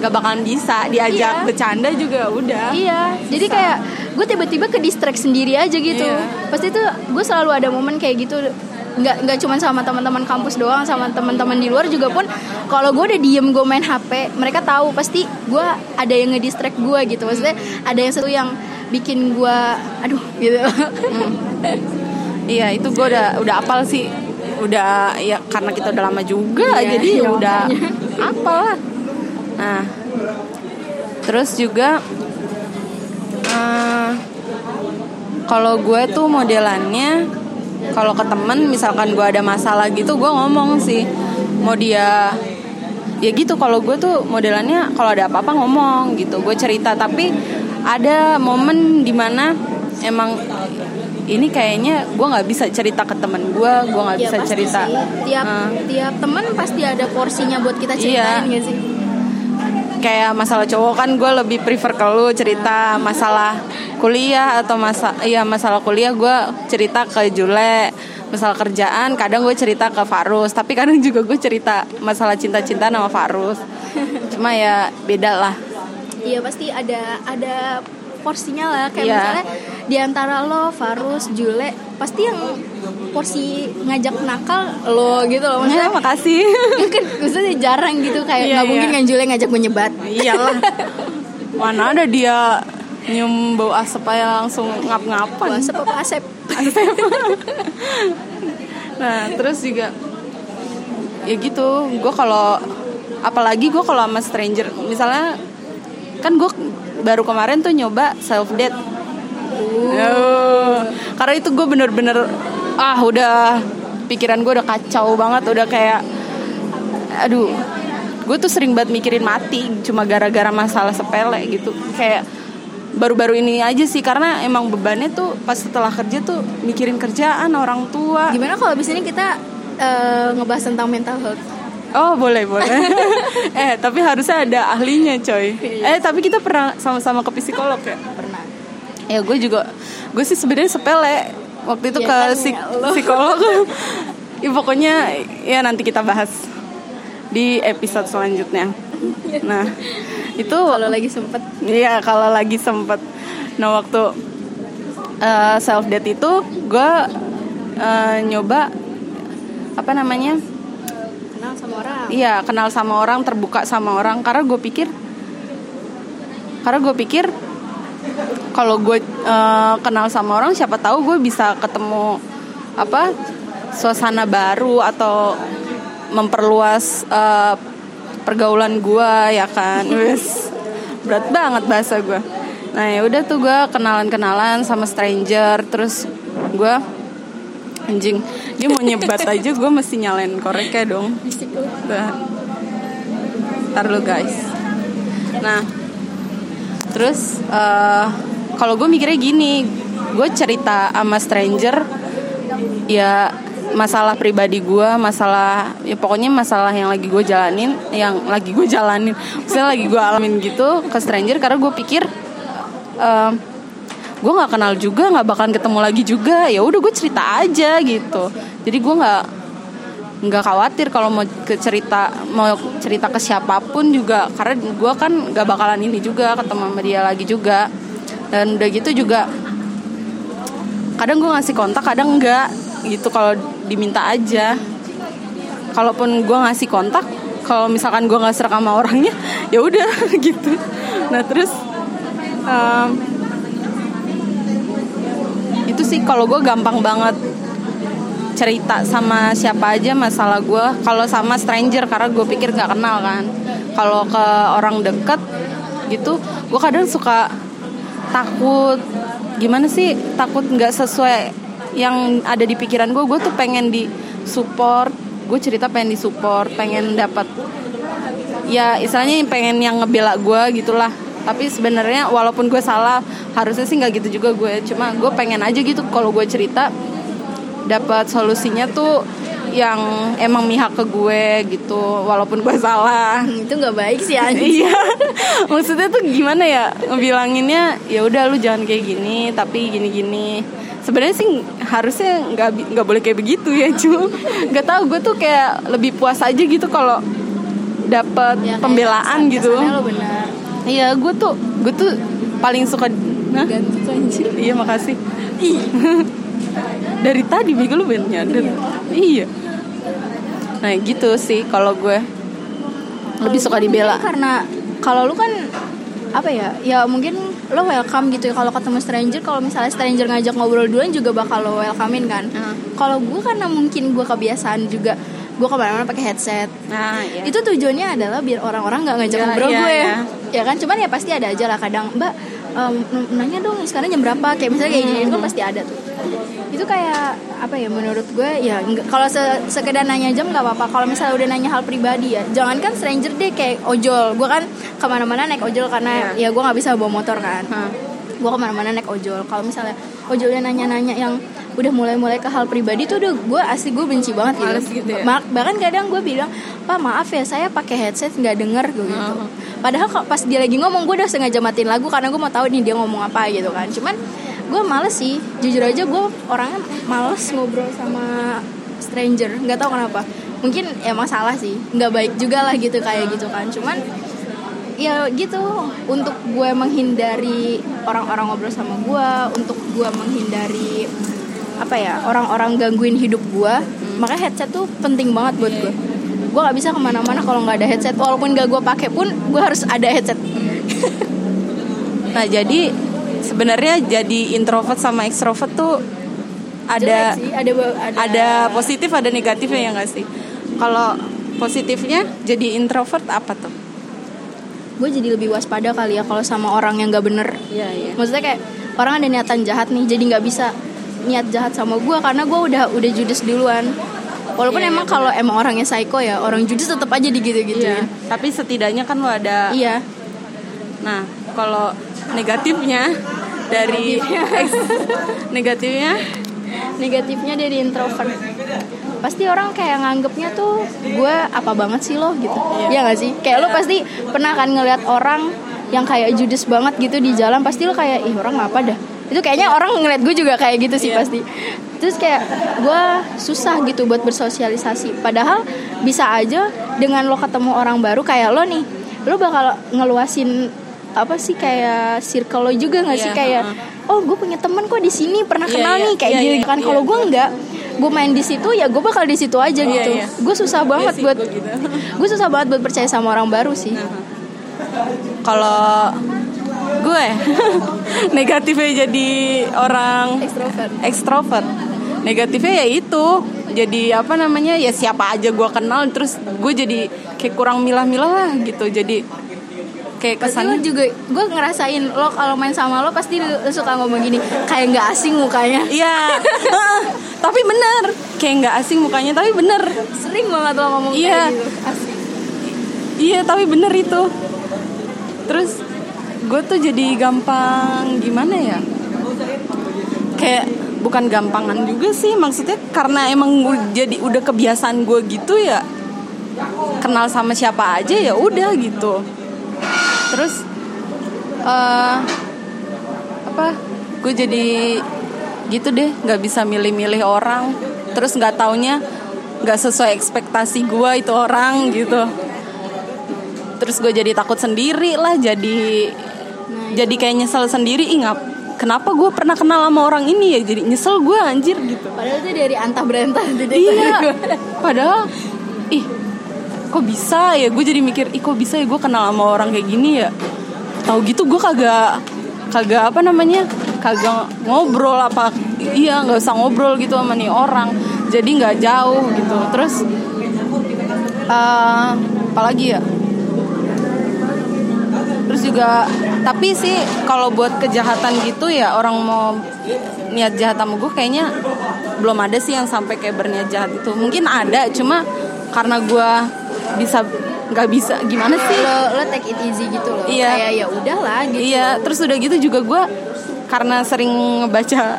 gak bakalan bisa diajak Iya. bercanda juga udah Iya, jadi kayak gue tiba-tiba ke distract sendiri aja gitu. Iya. Pasti tuh gue selalu ada momen kayak gitu. Nggak nggak cuma sama teman-teman kampus doang, sama teman-teman di luar juga pun. Kalau gue udah diem gue main HP, mereka tahu pasti gue ada yang ngedistract gue gitu. Maksudnya ada yang satu yang bikin gue, aduh gitu. iya itu gue udah udah hafal sih udah ya karena kita udah lama juga Iya, jadi iya, ya udah makanya. hafal lah nah terus juga eh, kalau gue tuh modelannya kalau ke temen misalkan gue ada masalah gitu gue ngomong sih mau dia ya gitu kalau gue tuh modelannya kalau ada apa-apa ngomong gitu gue cerita tapi ada momen di mana emang ini kayaknya gue nggak bisa cerita ke temen gue gue nggak Ya, bisa cerita sih. Tiap Eh, tiap teman pasti ada porsinya buat kita ceritain Iya. nggak sih? Kayak masalah cowok kan gue lebih prefer ke lu cerita masalah kuliah atau masa iya masalah kuliah gue cerita ke Jule. Masalah kerjaan kadang gue cerita ke Farus. Tapi kadang juga gue cerita masalah cinta-cinta sama Farus. Cuma ya beda lah. Iya pasti ada ada porsinya lah. Kayak Iya. misalnya di antara lo Farus Jule pasti yang porsi ngajak nakal lo gitu loh. Ya maksudnya makasih. Kan maksudnya jarang gitu kayak Iya, nggak mungkin iya. kan Jule ngajak gue nyebat iyalah. Mana ada dia nyium bau asap aja langsung ngap-ngapan. Asep apa Asep? Nah terus juga ya gitu. Gue kalau apalagi gue kalau sama stranger. Misalnya kan gue baru kemarin tuh nyoba self date Oh, karena itu gue bener-bener ah udah pikiran gue udah kacau banget udah kayak aduh. Gue tuh sering banget mikirin mati cuma gara-gara masalah sepele gitu. Kayak baru-baru ini aja sih karena emang bebannya tuh pas setelah kerja tuh mikirin kerjaan orang tua. Gimana kalau abis ini kita eh, ngebahas tentang mental health? Oh boleh boleh. eh tapi harusnya ada ahlinya coy. Eh tapi kita pernah sama-sama ke psikolog ya. Ya gue juga gue sih sebenarnya sepele waktu itu Ya ke kan, psik- ya psikolog. ya pokoknya ya nanti kita bahas di episode selanjutnya. Nah itu kalau lagi sempet. Iya kalau lagi sempet. Nah waktu eh, self date itu gue eh, nyoba apa namanya? Kenal sama orang. Iya kenal sama orang terbuka sama orang. Karena gue pikir karena gue pikir kalau gue eh, kenal sama orang siapa tahu gue bisa ketemu apa suasana baru atau memperluas eh, pergaulan gue ya kan wes berat banget bahasa gue nah ya udah tuh gue kenalan kenalan sama stranger terus gue anjing dia mau nyebat aja gue mesti nyalain koreknya dong. Ntar lu guys. Nah, terus eh, kalau gue mikirnya gini, gue cerita sama stranger, ya masalah pribadi gue, masalah ya pokoknya masalah yang lagi gue jalanin, yang lagi gue jalanin, misalnya lagi gue alamin gitu ke stranger karena gue pikir eh, gue nggak kenal juga, nggak bakalan ketemu lagi juga, ya udah gue cerita aja gitu. Jadi gue nggak nggak khawatir kalau mau ke cerita mau cerita ke siapa pun juga. Karena gue kan nggak bakalan ini juga ketemu sama dia lagi juga. Dan udah gitu juga kadang gue ngasih kontak kadang enggak gitu kalau diminta aja. Kalaupun gue ngasih kontak kalau misalkan gue nggak serak sama orangnya ya udah gitu. Nah terus em, itu sih kalau gue gampang banget cerita sama siapa aja masalah gue kalau sama stranger karena gue pikir nggak kenal kan. Kalau ke orang deket gitu gue kadang suka takut gimana sih takut nggak sesuai yang ada di pikiran gue gue tuh pengen di support gue cerita pengen di support pengen dapat ya istilahnya pengen yang ngebela gue gitulah. Tapi sebenarnya walaupun gue salah harusnya sih nggak gitu juga gue cuma gue pengen aja gitu kalau gue cerita dapat solusinya tuh yang emang mihak ke gue gitu walaupun gue salah. Itu nggak baik sih anjing. Iya. Maksudnya tuh gimana ya ngebilanginnya ya udah lu jangan kayak gini tapi gini gini sebenarnya sih harusnya nggak nggak boleh kayak begitu ya cuma nggak tahu gue tuh kayak lebih puas aja gitu kalau dapat Ya, pembelaan kesan- gitu. iya gue tuh gue tuh paling suka anjir iya makasih dari tadi bego lu ben nyadar. Iya. Nah gitu sih kalau gue. Lebih suka dibela. Karena kalau lu kan apa ya ya mungkin lo welcome gitu ya. Kalau ketemu stranger kalau misalnya stranger ngajak ngobrol duluan juga bakal lo welcomein kan. Hmm. kalau gue karena mungkin gue kebiasaan juga gue ke mana-mana pakai headset. Nah iya. itu tujuannya adalah biar orang-orang nggak ngajak Ya, ngobrol iya, gue. iya. ya kan? Cuman ya pasti ada aja lah kadang. Mbak em, nanya dong sekarang jam berapa? Kayak misalnya kayak gini kan pasti ada tuh. Itu kayak apa ya menurut gue ya kalau se- sekedar nanya jam nggak apa-apa. Kalau misalnya udah nanya hal pribadi ya jangan kan stranger deh kayak ojol. Gue kan ke mana-mana naik ojol karena ya gue nggak bisa bawa motor kan. Hah. gue ke mana-mana naik ojol. Kalau misalnya ojolnya nanya-nanya yang udah mulai-mulai ke hal pribadi tuh udah gue asli gue benci banget gitu, Males gitu ya? Bahkan kadang gue bilang pak maaf ya saya pakai headset nggak denger gue gitu. Uh-huh. padahal kok pas dia lagi ngomong gue udah sengaja matiin lagu karena gue mau tahu nih dia ngomong apa gitu kan. Cuman gue males sih. Jujur aja gue orangnya males ngobrol sama stranger. Nggak tahu kenapa. Mungkin emang salah sih. Nggak baik juga lah gitu kayak gitu kan. Cuman ya gitu untuk gue menghindari orang-orang ngobrol sama gue untuk gue menghindari apa ya orang-orang gangguin hidup gue makanya headset tuh penting banget buat gue gue nggak bisa ke mana-mana kalau nggak ada headset walaupun gak gue pakai pun gue harus ada headset Nah jadi sebenarnya jadi introvert sama ekstrovert tuh ada sih, ada, ada ada positif ada negatifnya ya nggak sih? Kalau positifnya jadi introvert apa tuh? Gue jadi lebih waspada kali ya kalau sama orang yang nggak bener Iya iya. maksudnya kayak orang ada niatan jahat nih jadi nggak bisa niat jahat sama gue karena gue udah udah judes duluan walaupun Iya, emang iya, kalau emang orangnya psycho ya orang judes tetap aja digitu gitu Iya. Tapi setidaknya kan lo ada. iya Nah kalau negatifnya dari negatifnya negatifnya dari introvert pasti orang kayak nganggepnya tuh gue apa banget sih lo? gitu. Iya. Gak sih? Kayak lo pasti pernah kan ngeliat orang yang kayak judes banget gitu di jalan pasti lo kayak ih orang apa dah? Itu kayaknya orang ngeliat gue juga kayak gitu sih Iya. pasti. Terus kayak gue susah gitu buat bersosialisasi. Padahal bisa aja dengan lo ketemu orang baru kayak lo nih lo bakal ngeluasin apa sih kayak circle lo juga nggak sih? Iya, kayak oh gue punya temen kok di sini pernah Iya, kenal iya, nih kayak iya, gitu iya, kan. Iya. kalau gue enggak gue main di situ ya gue bakal di situ aja Iya, gitu iya. gue susah banget buat gua gitu. gue susah banget buat percaya sama orang baru sih kalau gue negatifnya jadi orang Extrovert. ekstrovert negatifnya ya itu jadi apa namanya ya siapa aja gue kenal terus gue jadi kayak kurang milah-milah lah gitu jadi kayak pasti lo juga gue ngerasain lo kalau main sama lo pasti lo, suka ngomong gini kayak nggak asing mukanya. Iya. Tapi bener. Kayak nggak asing mukanya tapi bener. Sering banget lo ngomong Iya. kayak gitu. Asik. Iya tapi bener itu. Terus gue tuh jadi gampang gimana ya? Kayak bukan gampangan juga sih maksudnya karena emang gua jadi udah kebiasaan gue gitu ya kenal sama siapa aja ya udah gitu terus eh apa gue jadi gitu deh nggak bisa milih-milih orang. Terus nggak taunya nggak sesuai ekspektasi gue itu orang gitu. Terus gue jadi takut sendiri lah jadi jadi kayak nyesel sendiri. Ih ngap kenapa gue pernah kenal sama orang ini ya? Jadi nyesel gue anjir gitu. Padahal itu dari antah berantah jadi iya. padahal ih kok bisa ya? Gue jadi mikir ih kok bisa ya gue kenal sama orang kayak gini ya? Tahu gitu gue kagak kagak apa namanya kagak ngobrol apa iya nggak usah ngobrol gitu sama nih orang. Jadi nggak jauh gitu. Terus eh apalagi ya? Terus juga tapi sih kalau buat kejahatan gitu ya orang mau niat jahat sama gue kayaknya belum ada sih yang sampai kayak berniat jahat itu. Mungkin ada cuma karena gue bisa nggak bisa gimana sih? Lo lo take it easy gitu loh. Iya. kayak ya udahlah gitu. Iya terus udah gitu juga gue karena sering ngebaca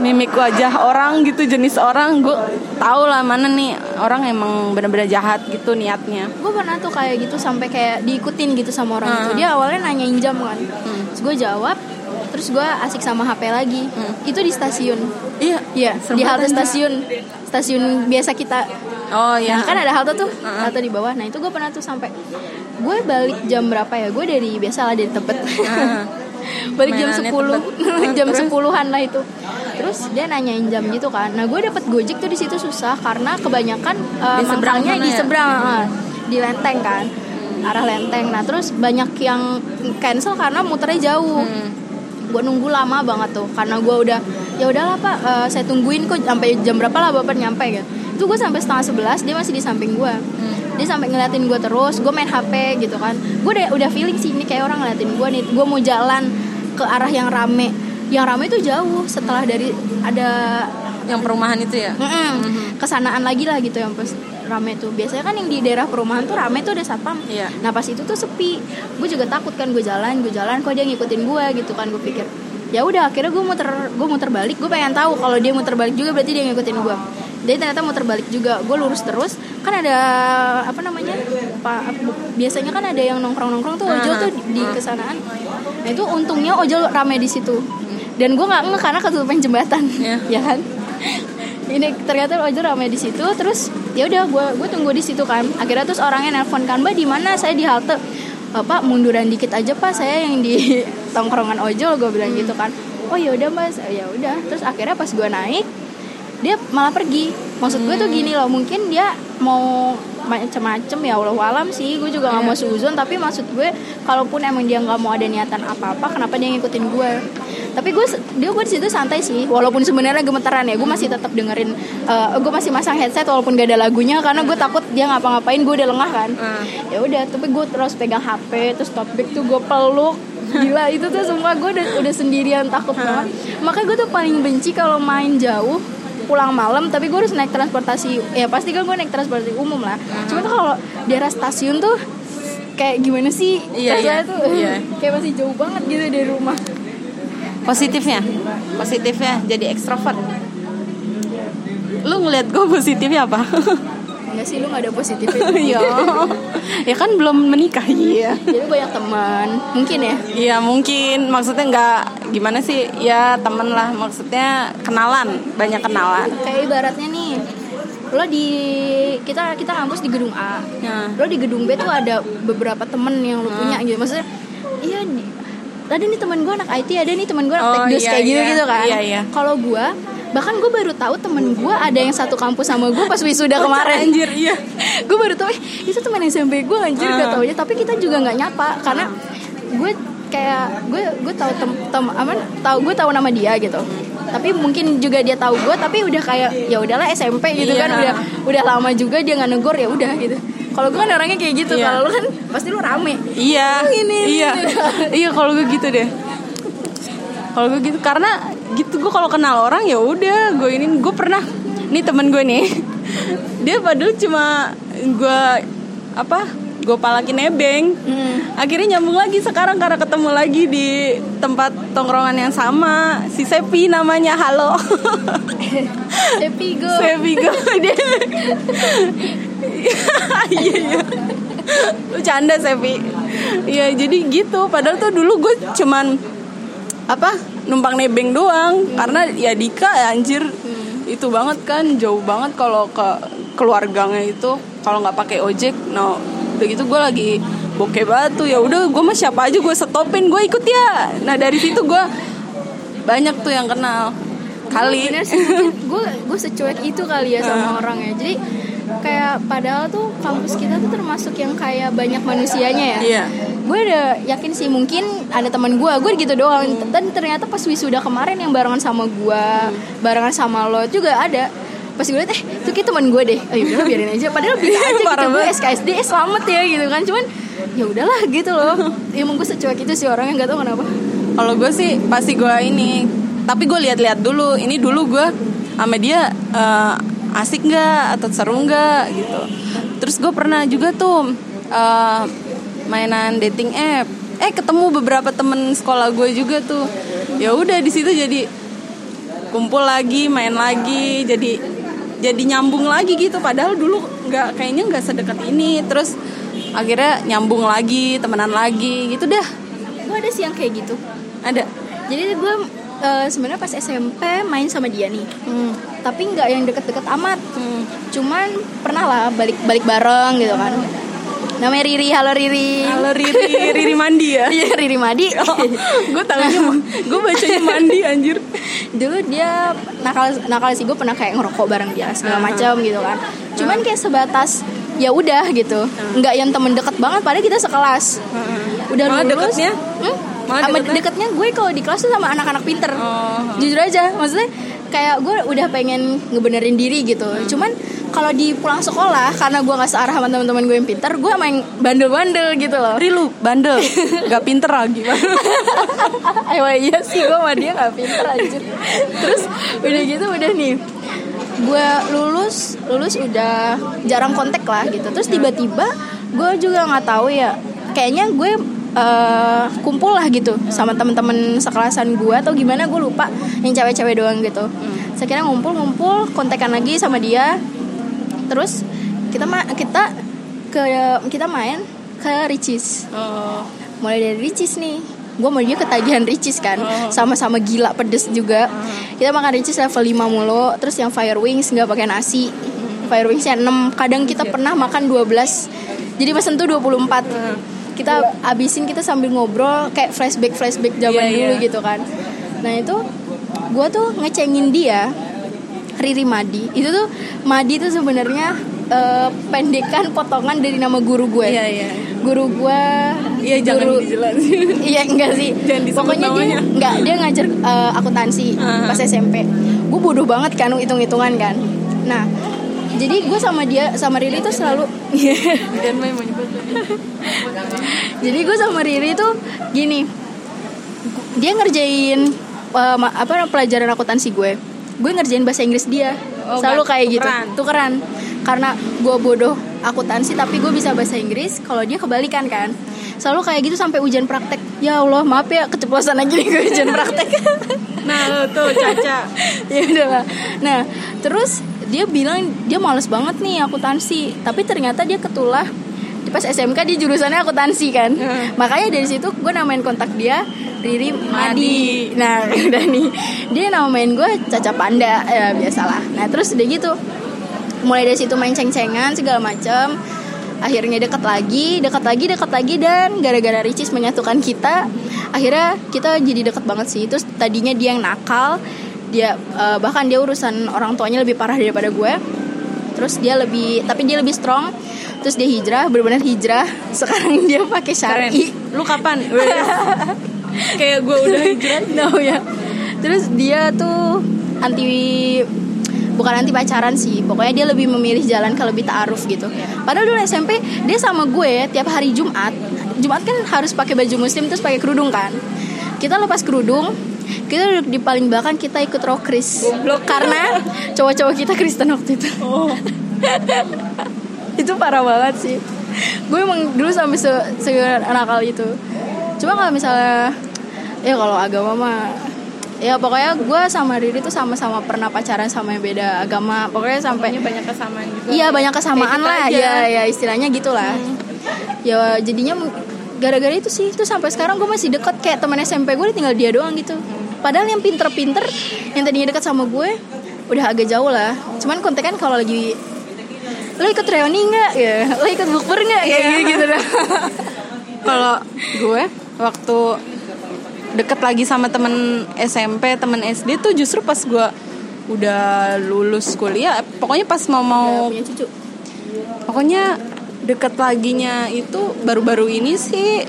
mimik wajah orang gitu jenis orang gue tahu lah mana nih orang emang bener-bener jahat gitu niatnya. Gue pernah tuh kayak gitu sampai kayak diikutin gitu sama orang Hmm. itu. Dia awalnya nanyain jam kan. Terus gue jawab terus gue asik sama HP lagi itu di stasiun iya Iya, di halte stasiun stasiun biasa kita oh iya Nah, kan ada halte tuh, Heeh. halte di bawah. Nah, itu gue pernah tuh sampai gue balik jam berapa ya? Gue dari biasa lah dari Tebet. Heeh. balik jam Mainannya 10 Tebet. jam? 10-an lah itu. Terus dia nanyain jam gitu kan. Nah, gue dapet Gojek tuh di situ susah karena kebanyakan uh, Di seberang mangkangnya sana di ya? seberang, uh, di Lenteng kan. Arah Lenteng. Nah, terus banyak yang cancel karena muternya jauh. Hmm. Gue nunggu lama banget tuh karena gue udah ya udahlah pak eh, saya tungguin kok sampai jam berapa lah bapak nyampe gitu. Itu gue sampai setengah sebelas dia masih di samping gue dia sampai ngeliatin gue terus gue main hp gitu kan. Gue udah udah feeling sih ini kayak orang ngeliatin gue nih. Gue mau jalan ke arah yang rame. Yang rame itu jauh setelah dari ada yang perumahan itu ya? Mm-mm, kesanaan lagi lah gitu yang pas rame tuh. Biasanya kan yang di daerah perumahan tuh rame tuh ada satpam. Iya. nah pas itu tuh sepi. Gue juga takut kan gue jalan gue jalan kok dia ngikutin gue gitu kan gue pikir. Ya udah akhirnya gue muter gue muter balik. Gue pengen tahu kalau dia muter balik juga berarti dia ngikutin gue jadi ternyata muter balik juga. Gue lurus terus. Kan ada apa namanya pak biasanya kan ada yang nongkrong nongkrong tuh ojol tuh di, kesanaan. Nah itu untungnya ojol rame di situ. Dan gue nggak ngeh karena ketutupan jembatan. Iya. ya kan ini ternyata ojol rame di situ terus ya udah gue gue tunggu di situ kan. Akhirnya terus orangnya nelpon kan mbak di mana? Saya di halte. "Eh, pak munduran dikit aja pak. Saya yang di tongkrongan ojol gue bilang gitu kan. Oh ya udah mas. Ya udah. Terus akhirnya pas gue naik dia malah pergi. Maksud gue tuh gini loh mungkin dia mau macem-macem ya Allah alam sih gue juga nggak mau suzon. Tapi maksud gue kalaupun emang dia nggak mau ada niatan apa-apa kenapa dia ngikutin gue tapi gue dia gue di situ santai sih walaupun sebenarnya gemeteran ya. Gue masih tetap dengerin eh, gue masih masang headset walaupun gak ada lagunya karena gue takut dia ngapa-ngapain gue udah lengah kan. Ah. ya udah tapi gue terus pegang HP terus top bag tuh gue peluk. Gila itu tuh semua gue udah udah sendirian takut banget. Makanya gue tuh paling benci kalau main jauh pulang malam tapi gue harus naik transportasi ya pasti kan gue naik transportasi umum lah. Cuman tuh kalau daerah stasiun tuh kayak gimana sih? Iya, iya, tuh iya. kayak masih jauh banget gitu dari rumah. Positifnya? Positifnya jadi ekstrovert. Lu ngeliat gue positifnya apa? Enggak sih lu gak ada positifnya. Ya ya kan belum menikah. Iya. Jadi banyak teman. Mungkin ya? Iya mungkin. Maksudnya nggak gimana sih? Ya temen lah maksudnya kenalan banyak kenalan. Kayak ibaratnya nih lo di kita kita kampus di gedung A. Ya. lo di gedung B tuh ada beberapa temen yang lo punya gitu. Maksudnya iya di, ada nih teman gue anak IT ada nih teman gue anak Oh, tekdus iya, kayak gitu iya. gitu kan. Iya, iya. kalau gue bahkan gue baru tahu temen gue ada yang satu kampus sama gue pas wisuda kemarin. anjir iya. Gue baru tahu eh itu teman SMP gue anjir gak Ah. taunya. Tapi kita juga nggak nyapa karena gue kayak gue gue tahu tem, tem apa tahu gue tahu nama dia gitu. Tapi mungkin juga dia tahu gue tapi udah kayak ya udahlah SMP gitu Iya. kan udah udah lama juga dia nggak negor ya udah gitu. Kalau gue kan orangnya kayak gitu Iya. kalau lu kan pasti lu rame. Iya. Ini, ini, iya. Iya kalau gue gitu deh. Kalau gue gitu karena gitu gue kalau kenal orang ya udah gue ini gue pernah nih temen gue nih. Dia padahal cuma gue apa gue palakin nebeng. Hmm. akhirnya nyambung lagi sekarang karena ketemu lagi di tempat tongkrongan yang sama. Si Sepi namanya halo. Happy go Sepi gue dia iya iya. Bercanda Sepi. Iya jadi gitu. Padahal tuh dulu gue cuman apa numpang nebeng doang. Karena ya Dika anjir itu banget kan. Jauh banget kalau ke keluarganya itu. Kalau nggak pakai ojek no udah gitu gue lagi bokeh batu. Ya udah gue mah siapa aja gue stopin gue ikut ya. Nah dari situ gue banyak tuh yang kenal. Kali. Gue gue secuek itu kali ya sama orang ya. Jadi kayak padahal tuh kampus kita tuh termasuk yang kayak banyak manusianya ya. Iya. gue udah yakin sih mungkin ada teman gue gue gitu doang. Dan ternyata pas wisuda kemarin yang barengan sama gue barengan sama lo juga ada pas gue liat eh itu kayak teman gue deh ayo udah biarin aja padahal bisa aja gitu gue. SKSD eh, selamat ya gitu kan cuman ya udahlah gitu loh emang gue secuek itu sih orang yang nggak tahu kenapa Kalau gue sih pasti gue ini, tapi gue lihat-lihat dulu. Ini dulu gue sama dia eh, asik nggak atau seru nggak gitu. Terus gue pernah juga tuh eh, mainan dating app. Eh ketemu beberapa temen sekolah gue juga tuh. Ya udah di situ jadi kumpul lagi, main lagi, jadi jadi nyambung lagi gitu. Padahal dulu nggak kayaknya nggak sedekat ini. Terus akhirnya nyambung lagi, temenan lagi gitu dah. gue ada sih yang kayak gitu Ada. jadi gue eh, sebenarnya pas SMP main sama dia nih Hmm. tapi nggak yang deket-deket amat Hmm. cuman pernah lah balik balik bareng gitu kan namanya Riri halo Riri Halo Riri, Riri mandi ya? iya Riri Madi gue tahunya, gue bacanya mandi anjir. dulu dia nakal nakal sih gue pernah kayak ngerokok bareng dia segala Uh-huh. macam gitu kan cuman kayak sebatas ya udah gitu nggak yang temen deket banget padahal kita sekelas udah Malah lulus deketnya? hmm? Malah sama deketnya? deketnya gue kalau di kelas tuh sama anak-anak pinter Oh. jujur aja maksudnya kayak gue udah pengen ngebenerin diri gitu cuman kalau di pulang sekolah karena gue nggak searah sama teman-teman gue yang pinter gue main bandel-bandel gitu loh. Ri lu bandel, gak pinter lagi. Ayo iya sih gue sama dia gak pinter anjir. Terus udah gitu udah nih. Gue lulus Lulus udah jarang kontak lah gitu. Terus tiba-tiba gue juga gak tahu ya Kayaknya gue eh, kumpul lah gitu sama temen-temen sekelasan gue atau gimana gue lupa. Yang cewek-cewek doang gitu. Sekira ngumpul-ngumpul kontekan lagi sama dia terus kita ma kita ke kita main ke Ricis. Oh. mulai dari Ricis nih. Gue mau dia ketagihan Ricis kan. Oh. sama-sama gila pedes juga. Kita makan Ricis level 5 mulu terus yang Fire Wings nggak pakai nasi. Fire Wingsnya 6 kadang kita pernah makan 12 jadi pesen tuh 24 kita abisin kita sambil ngobrol kayak flashback flashback zaman Iya, dulu iya. gitu kan. Nah itu gue tuh ngecengin dia Riri Madi itu tuh Madi tuh sebenarnya eh, pendekan potongan dari nama guru gue Iya, iya. guru gue Iya, jangan guru- dijelasin. iya enggak sih Jangan pokoknya dia namanya. enggak dia ngajar eh, akuntansi Aha. pas SMP gue bodoh banget kan hitung hitungan kan nah jadi gue sama dia sama Riri tuh selalu jadi gue sama Riri tuh gini dia ngerjain ma- apa pelajaran akuntansi gue gue ngerjain bahasa Inggris dia. Oh, selalu kayak gitu. tukeran. tukeran. Karena gue bodoh akuntansi tapi gue bisa bahasa Inggris kalau dia kebalikan kan? Selalu kayak gitu sampai ujian praktek. Ya Allah maaf ya keceplosan aja nih gue ujian praktek. Nah, lo tuh Caca. ya udahlah nah terus dia bilang dia males banget nih akuntansi tapi ternyata dia ketulah pas SMK dia jurusannya akuntansi kan. Hmm. makanya dari situ gue namain kontak dia Riri Madi. Madi. nah udah nih. Dia namain gue Caca Panda ya biasalah. Nah terus udah gitu. Mulai dari situ main ceng-cengan segala macam akhirnya dekat lagi dekat lagi dekat lagi dan gara-gara Ricis menyatukan kita akhirnya kita jadi dekat banget sih. Terus tadinya dia yang nakal dia eh, bahkan dia urusan orang tuanya lebih parah daripada gue terus dia lebih tapi dia lebih strong. Terus dia hijrah benar-benar hijrah. Sekarang dia pakai Keren. syari Lu kapan? Kayak gue udah hijrah. no ya. Terus dia tuh anti bukan anti pacaran sih. Pokoknya dia lebih memilih jalan ke lebih taaruf gitu. Padahal dulu SMP dia sama gue tiap hari Jumat. Jumat kan harus pakai baju muslim terus pakai kerudung kan. Kita lepas kerudung kita duduk di paling belakang kita ikut rokris karena cowok-cowok kita Kristen waktu itu. Oh. itu parah banget sih. Gue emang dulu sampai se, nakal itu. Cuma kalau misalnya ya kalau agama mah ya pokoknya gue sama Riri tuh sama-sama pernah pacaran sama yang beda agama. Pokoknya sampai banyak kesamaan juga. iya banyak kesamaan lah. aja. ya ya istilahnya gitulah. Ya jadinya gara-gara itu sih. Tuh sampai sekarang gue masih deket. Kayak teman SMP gue tinggal dia doang gitu padahal yang pinter-pinter yang tadinya deket sama gue udah agak jauh lah. Cuman kontekan kalau lagi lo ikut reuni nggak? Ya lo ikut bukber nggak? Kayak gitu gitu dah. Kalau gue waktu deket lagi sama temen SMP, temen SD tuh justru pas gue udah lulus kuliah, pokoknya pas mau mau punya cucu. pokoknya deket laginya itu baru-baru ini sih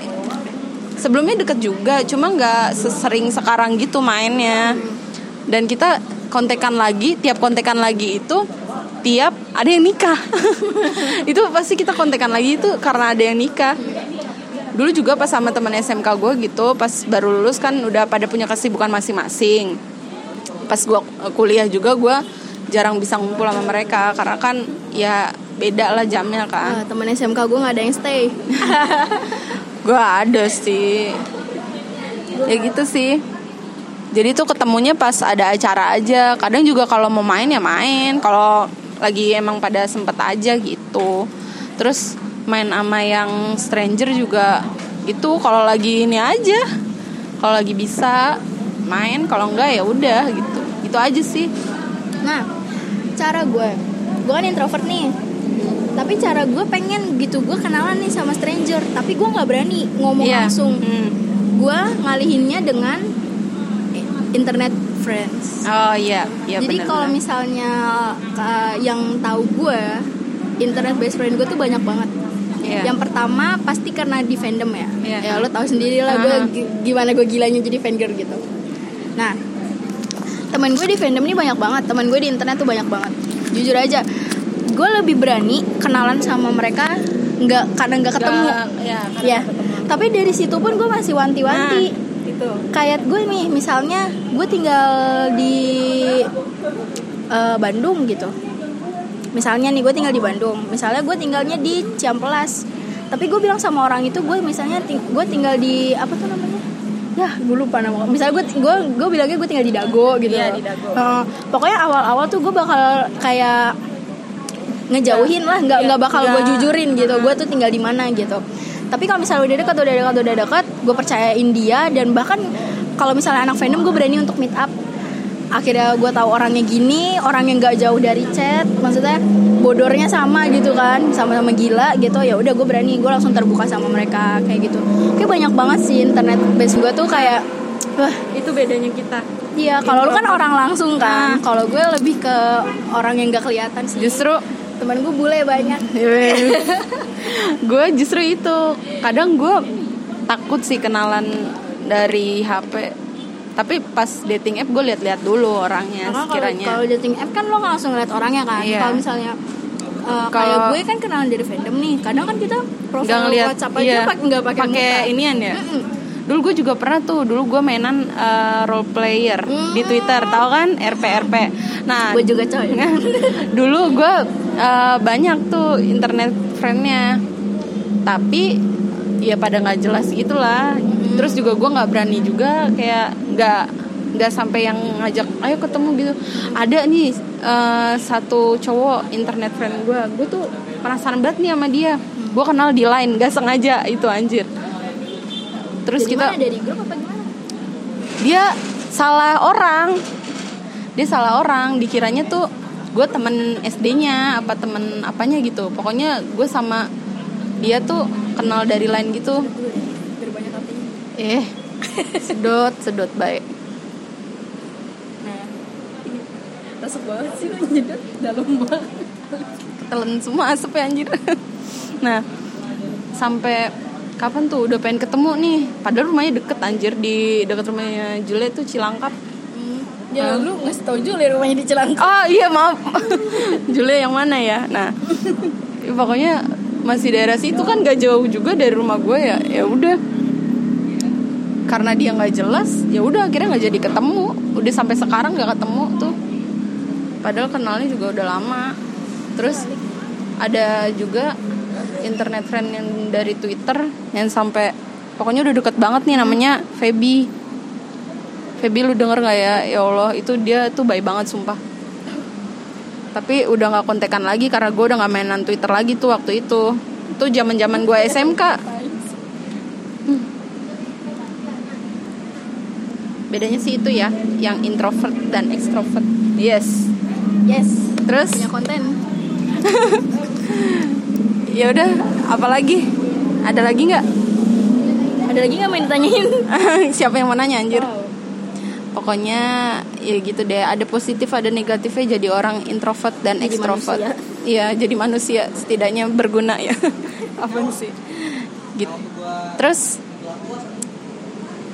sebelumnya deket juga cuma nggak sesering sekarang gitu mainnya. Dan kita kontekan lagi tiap kontekan lagi itu tiap ada yang nikah. Itu pasti kita kontekan lagi itu karena ada yang nikah. Dulu juga pas sama teman SMK gue gitu pas baru lulus kan udah pada punya kesibukan masing-masing. Pas gue kuliah juga gue jarang bisa ngumpul sama mereka karena kan ya beda lah jamnya kan. Ah, temen SMK gue nggak ada yang stay gue ada sih. Ya gitu sih. Jadi tuh ketemunya pas ada acara aja. Kadang juga kalau mau main ya main. Kalau lagi emang pada sempet aja gitu. Terus main sama yang stranger juga itu kalau lagi ini aja. Kalau lagi bisa main kalau enggak ya udah gitu. Itu aja sih. Nah cara gue. Gue kan introvert nih tapi cara gue pengen gitu gue kenalan nih sama stranger tapi gue nggak berani ngomong Iya. langsung. Hmm. gue ngalihinnya dengan internet friends. Oh iya. Iya jadi benar, kalau misalnya uh, yang tahu gue internet best friend gue tuh banyak banget. Iya. yang pertama pasti karena di fandom ya. Iya. ya lo tahu sendiri lah gue gi- gimana gue gilanya jadi fangirl gitu. Nah teman gue di fandom ini banyak banget. Teman gue di internet tuh banyak banget. Jujur aja gue lebih berani kenalan sama mereka nggak karena nggak ketemu. Nggak- ya, karena ya. ketemu. tapi dari situ pun gue masih wanti-wanti. Nah, itu kayak gue nih misalnya gue tinggal di eh, Bandung gitu. Misalnya nih gue tinggal di Bandung. Misalnya gue tinggalnya di Ciampelas tapi gue bilang sama orang itu gue misalnya ting- gue tinggal di apa tuh namanya? Ya gue lupa nama. Misalnya gue gue gue bilangnya gue tinggal di Dago gitu. Iya, di Dago. Eh, pokoknya awal-awal tuh gue bakal kayak ngejauhin lah nggak nggak bakal gue Nggak. jujurin gitu. Gue tuh tinggal di mana gitu. Tapi kalau misalnya udah dekat udah dekat udah dekat gue percayain dia dan bahkan kalau misalnya anak fandom gue berani untuk meet up. Akhirnya gue tahu orangnya gini orang yang nggak jauh dari chat. Maksudnya bodornya sama gitu kan sama-sama gila gitu. Ya udah gue berani gue langsung terbuka sama mereka kayak gitu. Kayak banyak banget sih internet base gue tuh kayak wah. Itu bedanya kita. Iya kalau lu kan orang langsung kan. Kalau gue lebih ke orang yang nggak kelihatan sih. Justru temen gue bule banyak gue justru itu kadang gue takut sih kenalan dari HP tapi pas dating app gue lihat-lihat dulu orangnya Karena sekiranya kalau dating app kan lo nggak langsung ngeliat orangnya kan. Iya. Kalau misalnya uh, Kalau- kayak gue kan kenalan dari fandom nih. Kadang kan kita profil WhatsApp aja iya, pakai nggak pakai inian ya Mm-mm. Dulu gue juga pernah tuh dulu gue mainan eh, role player di Hmm. Twitter tahu kan? RP RP nah Gue juga coy. dulu gue eh, banyak tuh internet friendnya. Tapi ya pada nggak jelas gitulah. Terus juga gue nggak berani juga kayak nggak nggak sampai yang ngajak ayo ketemu gitu. Ada nih eh, satu cowok internet friend gue gue tuh penasaran banget nih sama dia. Gue kenal di line gak sengaja. Itu anjir terus Dari kita mana? dari grup apa gimana? dia salah orang dia salah orang dikiranya tuh gue temen SD-nya apa temen apanya gitu pokoknya gue sama dia tuh kenal dari lain gitu eh sedot sedot baik Nah, Rasuk banget sih nyedot dalam banget. telan semua asap ya anjir nah sampai kapan tuh? Udah pengen ketemu nih. Padahal rumahnya deket anjir. Di deket rumahnya Jule tuh Cilangkap. Ya lu ngasih tau juga rumahnya di Cilangkap. Oh iya maaf. Jule yang mana ya? Nah ya pokoknya masih daerah situ kan gak jauh juga dari rumah gue ya. Ya udah. Karena dia nggak jelas ya udah akhirnya nggak jadi ketemu. Udah sampai sekarang nggak ketemu tuh. Padahal kenalnya juga udah lama. Terus ada juga internet friend yang dari Twitter yang sampai pokoknya udah deket banget nih namanya Feby. Feby lu denger nggak ya? Ya Allah itu dia tuh baik banget sumpah. Tapi udah nggak kontekan lagi karena gue udah nggak mainan Twitter lagi tuh waktu itu. Itu zaman zaman gue SMK Hmm. bedanya sih itu ya yang introvert dan extrovert. Yes. Yes. terus? Punya konten. ya udah apalagi ada lagi nggak? Ada lagi nggak main ditanyain? siapa yang mau nanya anjir? Pokoknya ya gitu deh. Ada positif ada negatifnya jadi orang introvert dan Jadi extrovert. manusia. iya jadi manusia. Setidaknya berguna ya. Apa sih? Gitu. Terus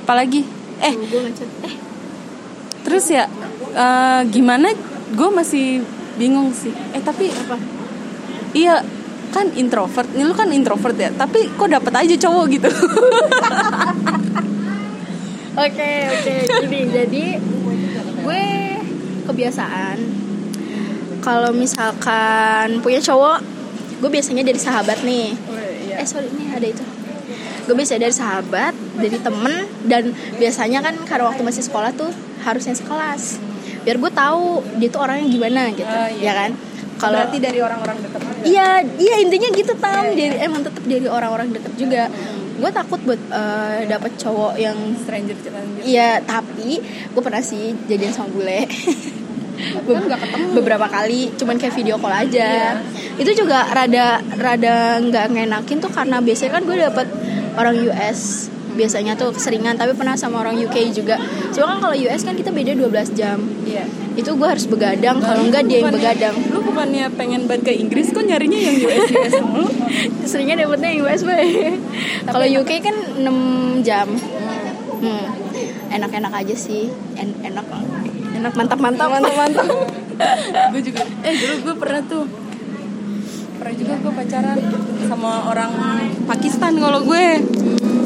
apalagi eh. Eh, terus ya eh, gimana? Gue masih bingung sih. Eh tapi apa? iya kan introvert ini lu kan introvert ya tapi kok dapet aja cowok gitu? Oke oke gini jadi gue kebiasaan kalau misalkan punya cowok gue biasanya dari sahabat nih. Eh sorry ini ada itu. Gue biasa dari sahabat dari temen dan biasanya kan karena waktu masih sekolah tuh harusnya sekelas. Biar gue tahu dia tuh orangnya gimana gitu Oh, iya. ya kan kalau berarti dari orang-orang dekat Iya, iya intinya gitu tam. Dari emang tetap dari orang-orang deket juga. Gue takut buat eh, dapet cowok yang stranger stranger Iya, tapi gue pernah sih jadian sama bule. kan nggak ketemu Beberapa kali, cuman kayak video call aja. Iya. Itu juga rada rada nggak ngenakin tuh karena biasanya kan gue dapet orang US biasanya tuh keseringan tapi pernah sama orang UK juga cuma kan kalau US kan kita beda 12 jam iya itu gue harus begadang kalau enggak dia yang begadang. lu bukannya pengen banget ke Inggris kok nyarinya yang US US mulu? Seringnya dapetnya US kalau UK kan 6 jam. Hmm. enak-enak aja sih. En- enak. Enak. Mantap mantap mantap mantap gue juga eh dulu gue pernah tuh. Pernah juga gue pacaran sama orang Pakistan kalau gue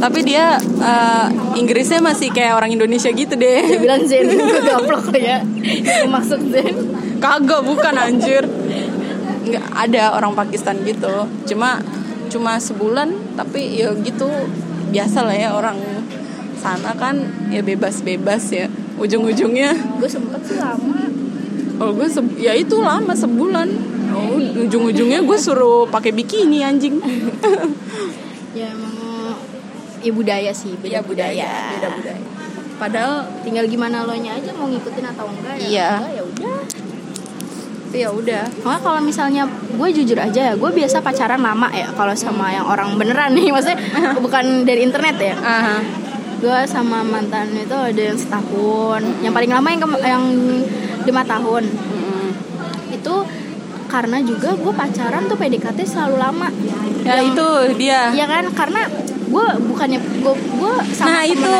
tapi dia eh, Inggrisnya masih kayak orang Indonesia gitu dia deh bilang Zen gue gaplok ya. Itu maksud Zen. Kagak bukan anjir. Nggak ada orang Pakistan gitu. Cuma cuma sebulan tapi ya gitu biasa lah ya orang sana kan ya bebas-bebas ya ujung-ujungnya. Gue sempet sih lama. Kalau gue se- ya itu lama sebulan. Oh, ujung-ujungnya gue suruh pakai bikini anjing. Ya emang ya budaya sih beda ya budaya, beda budaya padahal tinggal gimana lo nya aja mau ngikutin atau enggak ya Iya. enggak, ya udah ya udah Soalnya kalau misalnya gue jujur aja ya, gue biasa pacaran lama ya kalau sama yang orang beneran nih, maksudnya bukan dari internet ya. Aha. Gue sama mantan itu ada yang setahun, yang paling lama yang ke- yang lima tahun. Mm-mm. Itu karena juga gue pacaran tuh PDKT selalu lama. ya Yang- itu dia Iya kan, karena gue bukannya gue gue sama nah itu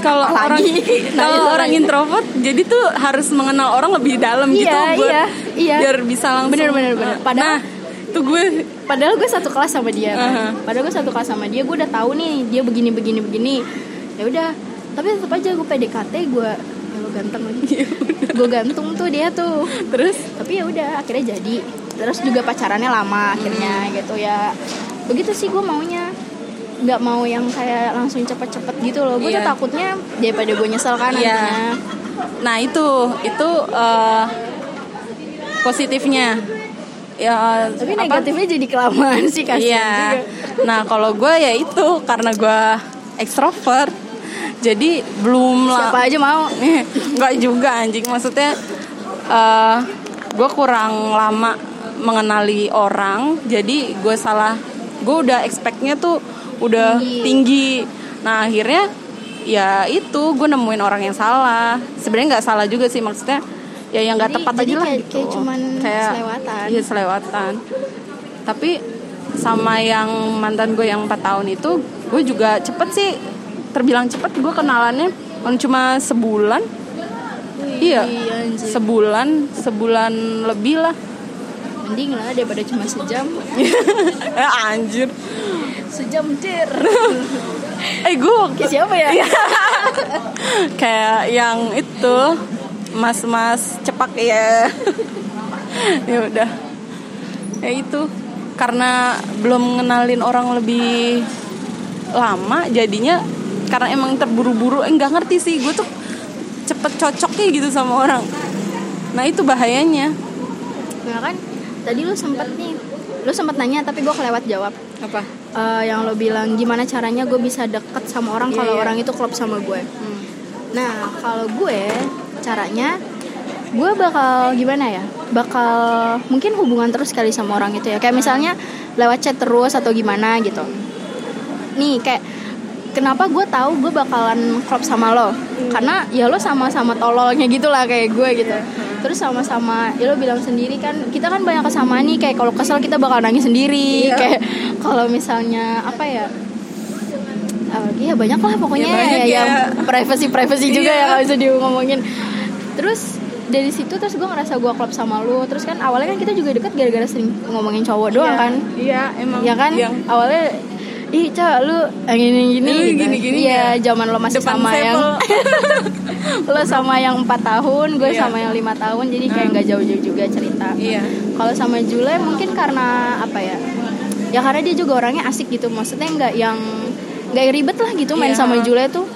kalau orang Nah, kalau orang introvert jadi tuh harus mengenal orang lebih dalam gitu Iya, buat iya, iya. biar bisa langsung Bener, bener, bener. Nah, Padahal- nah tuh gue Padahal gue satu kelas sama dia. kan. Aha. Padahal gue satu kelas sama dia, gue udah tahu nih dia begini begini begini. Ya udah, tapi tetap aja gue PDKT gue ya lo ganteng lagi. gue gantung tuh dia tuh. terus Tapi ya udah akhirnya jadi. Terus juga pacarannya lama akhirnya gitu ya. Begitu sih gue maunya nggak mau yang kayak langsung cepet-cepet gitu loh gue tuh Iya. takutnya daripada gue nyesel kan Iya. nantinya nah itu itu eh, positifnya ya tapi apa? negatifnya jadi kelamaan sih kasihan Iya. juga Nah kalau gue ya itu karena gue ekstrovert, jadi belum lah. siapa aja mau Enggak juga anjing maksudnya eh gue kurang lama mengenali orang, jadi gue salah. Gue udah expectnya tuh udah Tinggi. tinggi. Nah akhirnya ya itu gue nemuin orang yang salah. Sebenarnya nggak salah juga sih maksudnya ya yang nggak tepat jadi aja lah kayak- gitu. kayak cuman selewatan. Iya selewatan. Tapi sama yang mantan gue yang 4 tahun itu gue juga cepet sih terbilang cepet gue kenalannya cuma sebulan iya anjir. sebulan sebulan lebih lah mending lah daripada cuma sejam eh anjir sejam dir. Eh gue Kayak siapa ya? Kayak yang itu mas-mas cepak ya ya udah. Ya itu. Karena belum ngenalin orang lebih lama jadinya karena emang terburu-buru. Eh, nggak ngerti sih gue tuh cepet cocoknya gitu sama orang. Nah itu bahayanya. Nah kan tadi lu sempet nih lu sempet nanya tapi gue kelewat jawab apa? Eh, yang lo bilang gimana caranya gue bisa deket sama orang Iya, kalau iya. orang itu klop sama gue? Nah kalau gue caranya gue bakal gimana ya? Bakal mungkin hubungan terus kali sama orang itu ya. Kayak misalnya lewat chat terus atau gimana gitu. Nih kayak kenapa gue tahu gue bakalan klop sama lo? Karena ya lo sama-sama tololnya gitu lah kayak gue gitu terus sama-sama ya lo bilang sendiri kan kita kan banyak kesamaan nih kayak kalau kesel kita bakal nangis sendiri Iya. kayak kalau misalnya apa ya Eh, iya banyak lah pokoknya Ya, banyak ya, ya. yang privacy privacy juga Iya. ya kalau bisa diomongin terus dari situ terus gue ngerasa gue klop sama lu terus kan awalnya kan kita juga deket gara-gara sering ngomongin cowok doang Iya, kan iya emang ya kan yang awalnya ih cak lu yang ini gini Lu gini-gini iya ya? zaman lo masih depan sama yang lo sama yang empat tahun gue Iya. sama yang lima tahun jadi kayak Hmm. nggak jauh-jauh juga cerita iya kalau sama Jule mungkin karena apa ya ya karena dia juga orangnya asik gitu maksudnya nggak yang nggak ribet lah gitu main Iya. sama Jule tuh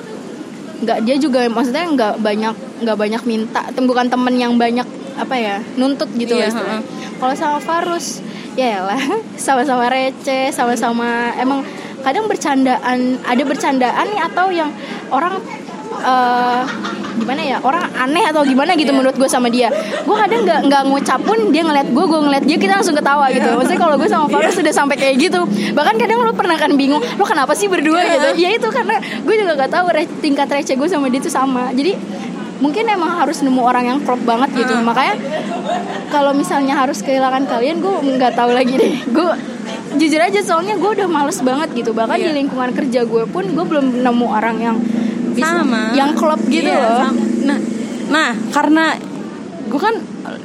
nggak dia juga maksudnya nggak banyak nggak banyak minta bukan temen yang banyak apa ya nuntut gitu Iya, loh istilahnya. kalau sama Farus ya lah sama-sama receh sama-sama emang kadang bercandaan ada bercandaan nih atau yang orang eh gimana ya orang aneh atau gimana gitu Iya. menurut gue sama dia gue kadang nggak nggak ngucap pun dia ngeliat gue gue ngeliat dia kita langsung ketawa gitu Iya. maksudnya kalau gue sama Farus sudah sampai kayak gitu bahkan kadang lo pernah kan bingung lo kenapa sih berdua Iya. gitu ya itu karena gue juga nggak tahu re- tingkat receh gue sama dia tuh sama jadi mungkin emang harus nemu orang yang klop banget gitu Hmm. makanya kalau misalnya harus kehilangan kalian gue nggak tahu lagi deh gue jujur aja soalnya gue udah males banget gitu. Bahkan Iya. di lingkungan kerja gue pun gue belum nemu orang yang bisa- sama. yang klop gitu Iya, loh. sama. nah nah karena gue kan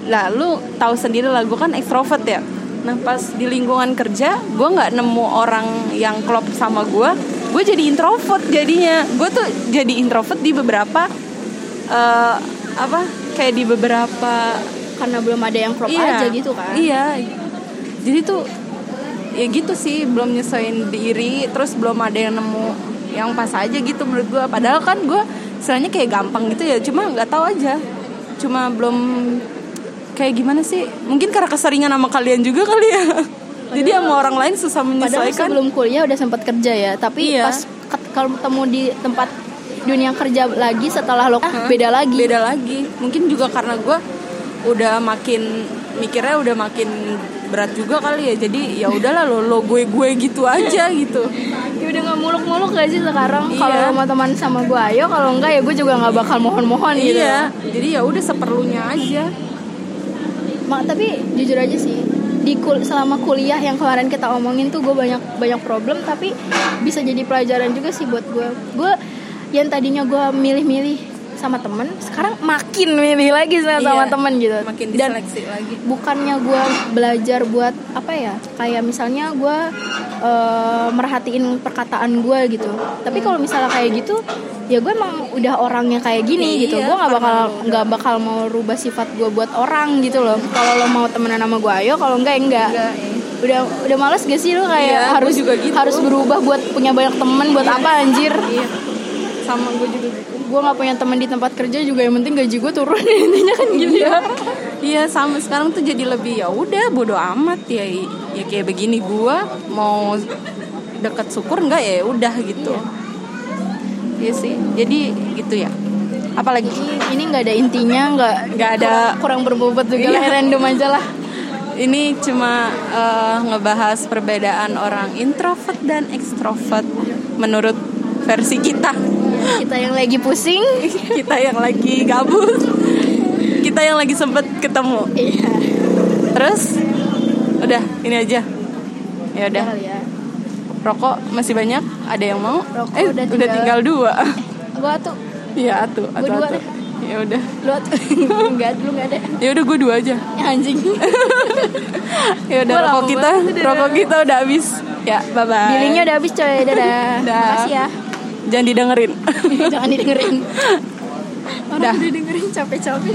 lalu tahu sendiri lah gue kan ekstrovert ya. Nah pas di lingkungan kerja gue nggak nemu orang yang klop sama gue gue jadi introvert jadinya. Gue tuh jadi introvert di beberapa eh, apa kayak di beberapa karena belum ada yang klop iya, aja gitu kan. Iya. Jadi tuh ya gitu sih belum nyesuaiin diri terus belum ada yang nemu yang pas aja gitu menurut gue padahal kan gue istilahnya kayak gampang gitu ya cuma nggak tahu aja cuma belum kayak gimana sih mungkin karena keseringan sama kalian juga kali ya jadi sama orang lain susah Padahal menyesuaikan sebelum kuliah udah sempat kerja ya, tapi Iya. pas kalau ketemu di tempat dunia kerja lagi setelah lo Hah? beda lagi. beda lagi mungkin juga karena gue udah makin mikirnya udah makin berat juga kali ya. Jadi ya udahlah lo lo gue gue gitu aja gitu. Ya udah nggak muluk-muluk gak sih sekarang? Iya. kalau mau teman sama gue ayo. Kalau enggak ya gue juga nggak bakal mohon-mohon gitu. iya. Jadi ya udah seperlunya aja. Ma- tapi jujur aja sih di kul selama kuliah yang kemarin kita omongin tuh gue banyak banyak problem tapi bisa jadi pelajaran juga sih buat gue gue yang tadinya gue milih-milih sama temen sekarang makin milih lagi sama, sama Iya, temen gitu. makin dan diseleksi lagi. bukannya gue belajar buat apa ya kayak misalnya gue eh, merhatiin perkataan gue gitu. Tapi kalau misalnya kayak gitu ya gue emang udah orangnya kayak gini Iya, gitu. Gue nggak bakal nggak bakal mau rubah sifat gue buat orang gitu loh. Kalau lo mau temenan sama gue ayo. Kalau enggak ya enggak Enggak, udah udah males gak sih lo kayak Iya, harus juga gitu. harus berubah buat punya banyak temen buat apa anjir? Iya. Sama gue juga gitu gue nggak punya temen di tempat kerja juga yang penting gaji gue turun intinya kan gitu ya Iya sama sekarang tuh jadi lebih ya udah bodo amat ya ya kayak begini gua mau deket syukur nggak ya udah gitu. Iya sih. Jadi gitu ya. Apalagi ini nggak ada intinya nggak Nggak ada- kurang, kurang berbobot juga lah Iya. random aja lah ini cuma eh, ngebahas perbedaan orang introvert dan ekstrovert menurut versi kita. Kita yang lagi pusing kita yang lagi gabut. Kita yang lagi sempet ketemu. iya Terus udah ini aja. Ya udah. ya Rokok masih banyak? Ada yang mau? Rokok eh, udah udah tinggal, tinggal- dua. gua tuh Iya, atuh, Gua atuh, dua atuh. Ya udah. lu tuh nggak lu nggak ada Ya udah gue dua aja. Ya, anjing Ya udah rokok kita, dadah. rokok kita udah habis. Ya, bye bye. billingnya udah habis coy dadah Dah. makasih ya Jangan didengerin. jangan didengerin orang Dah. udah dengerin capek-capek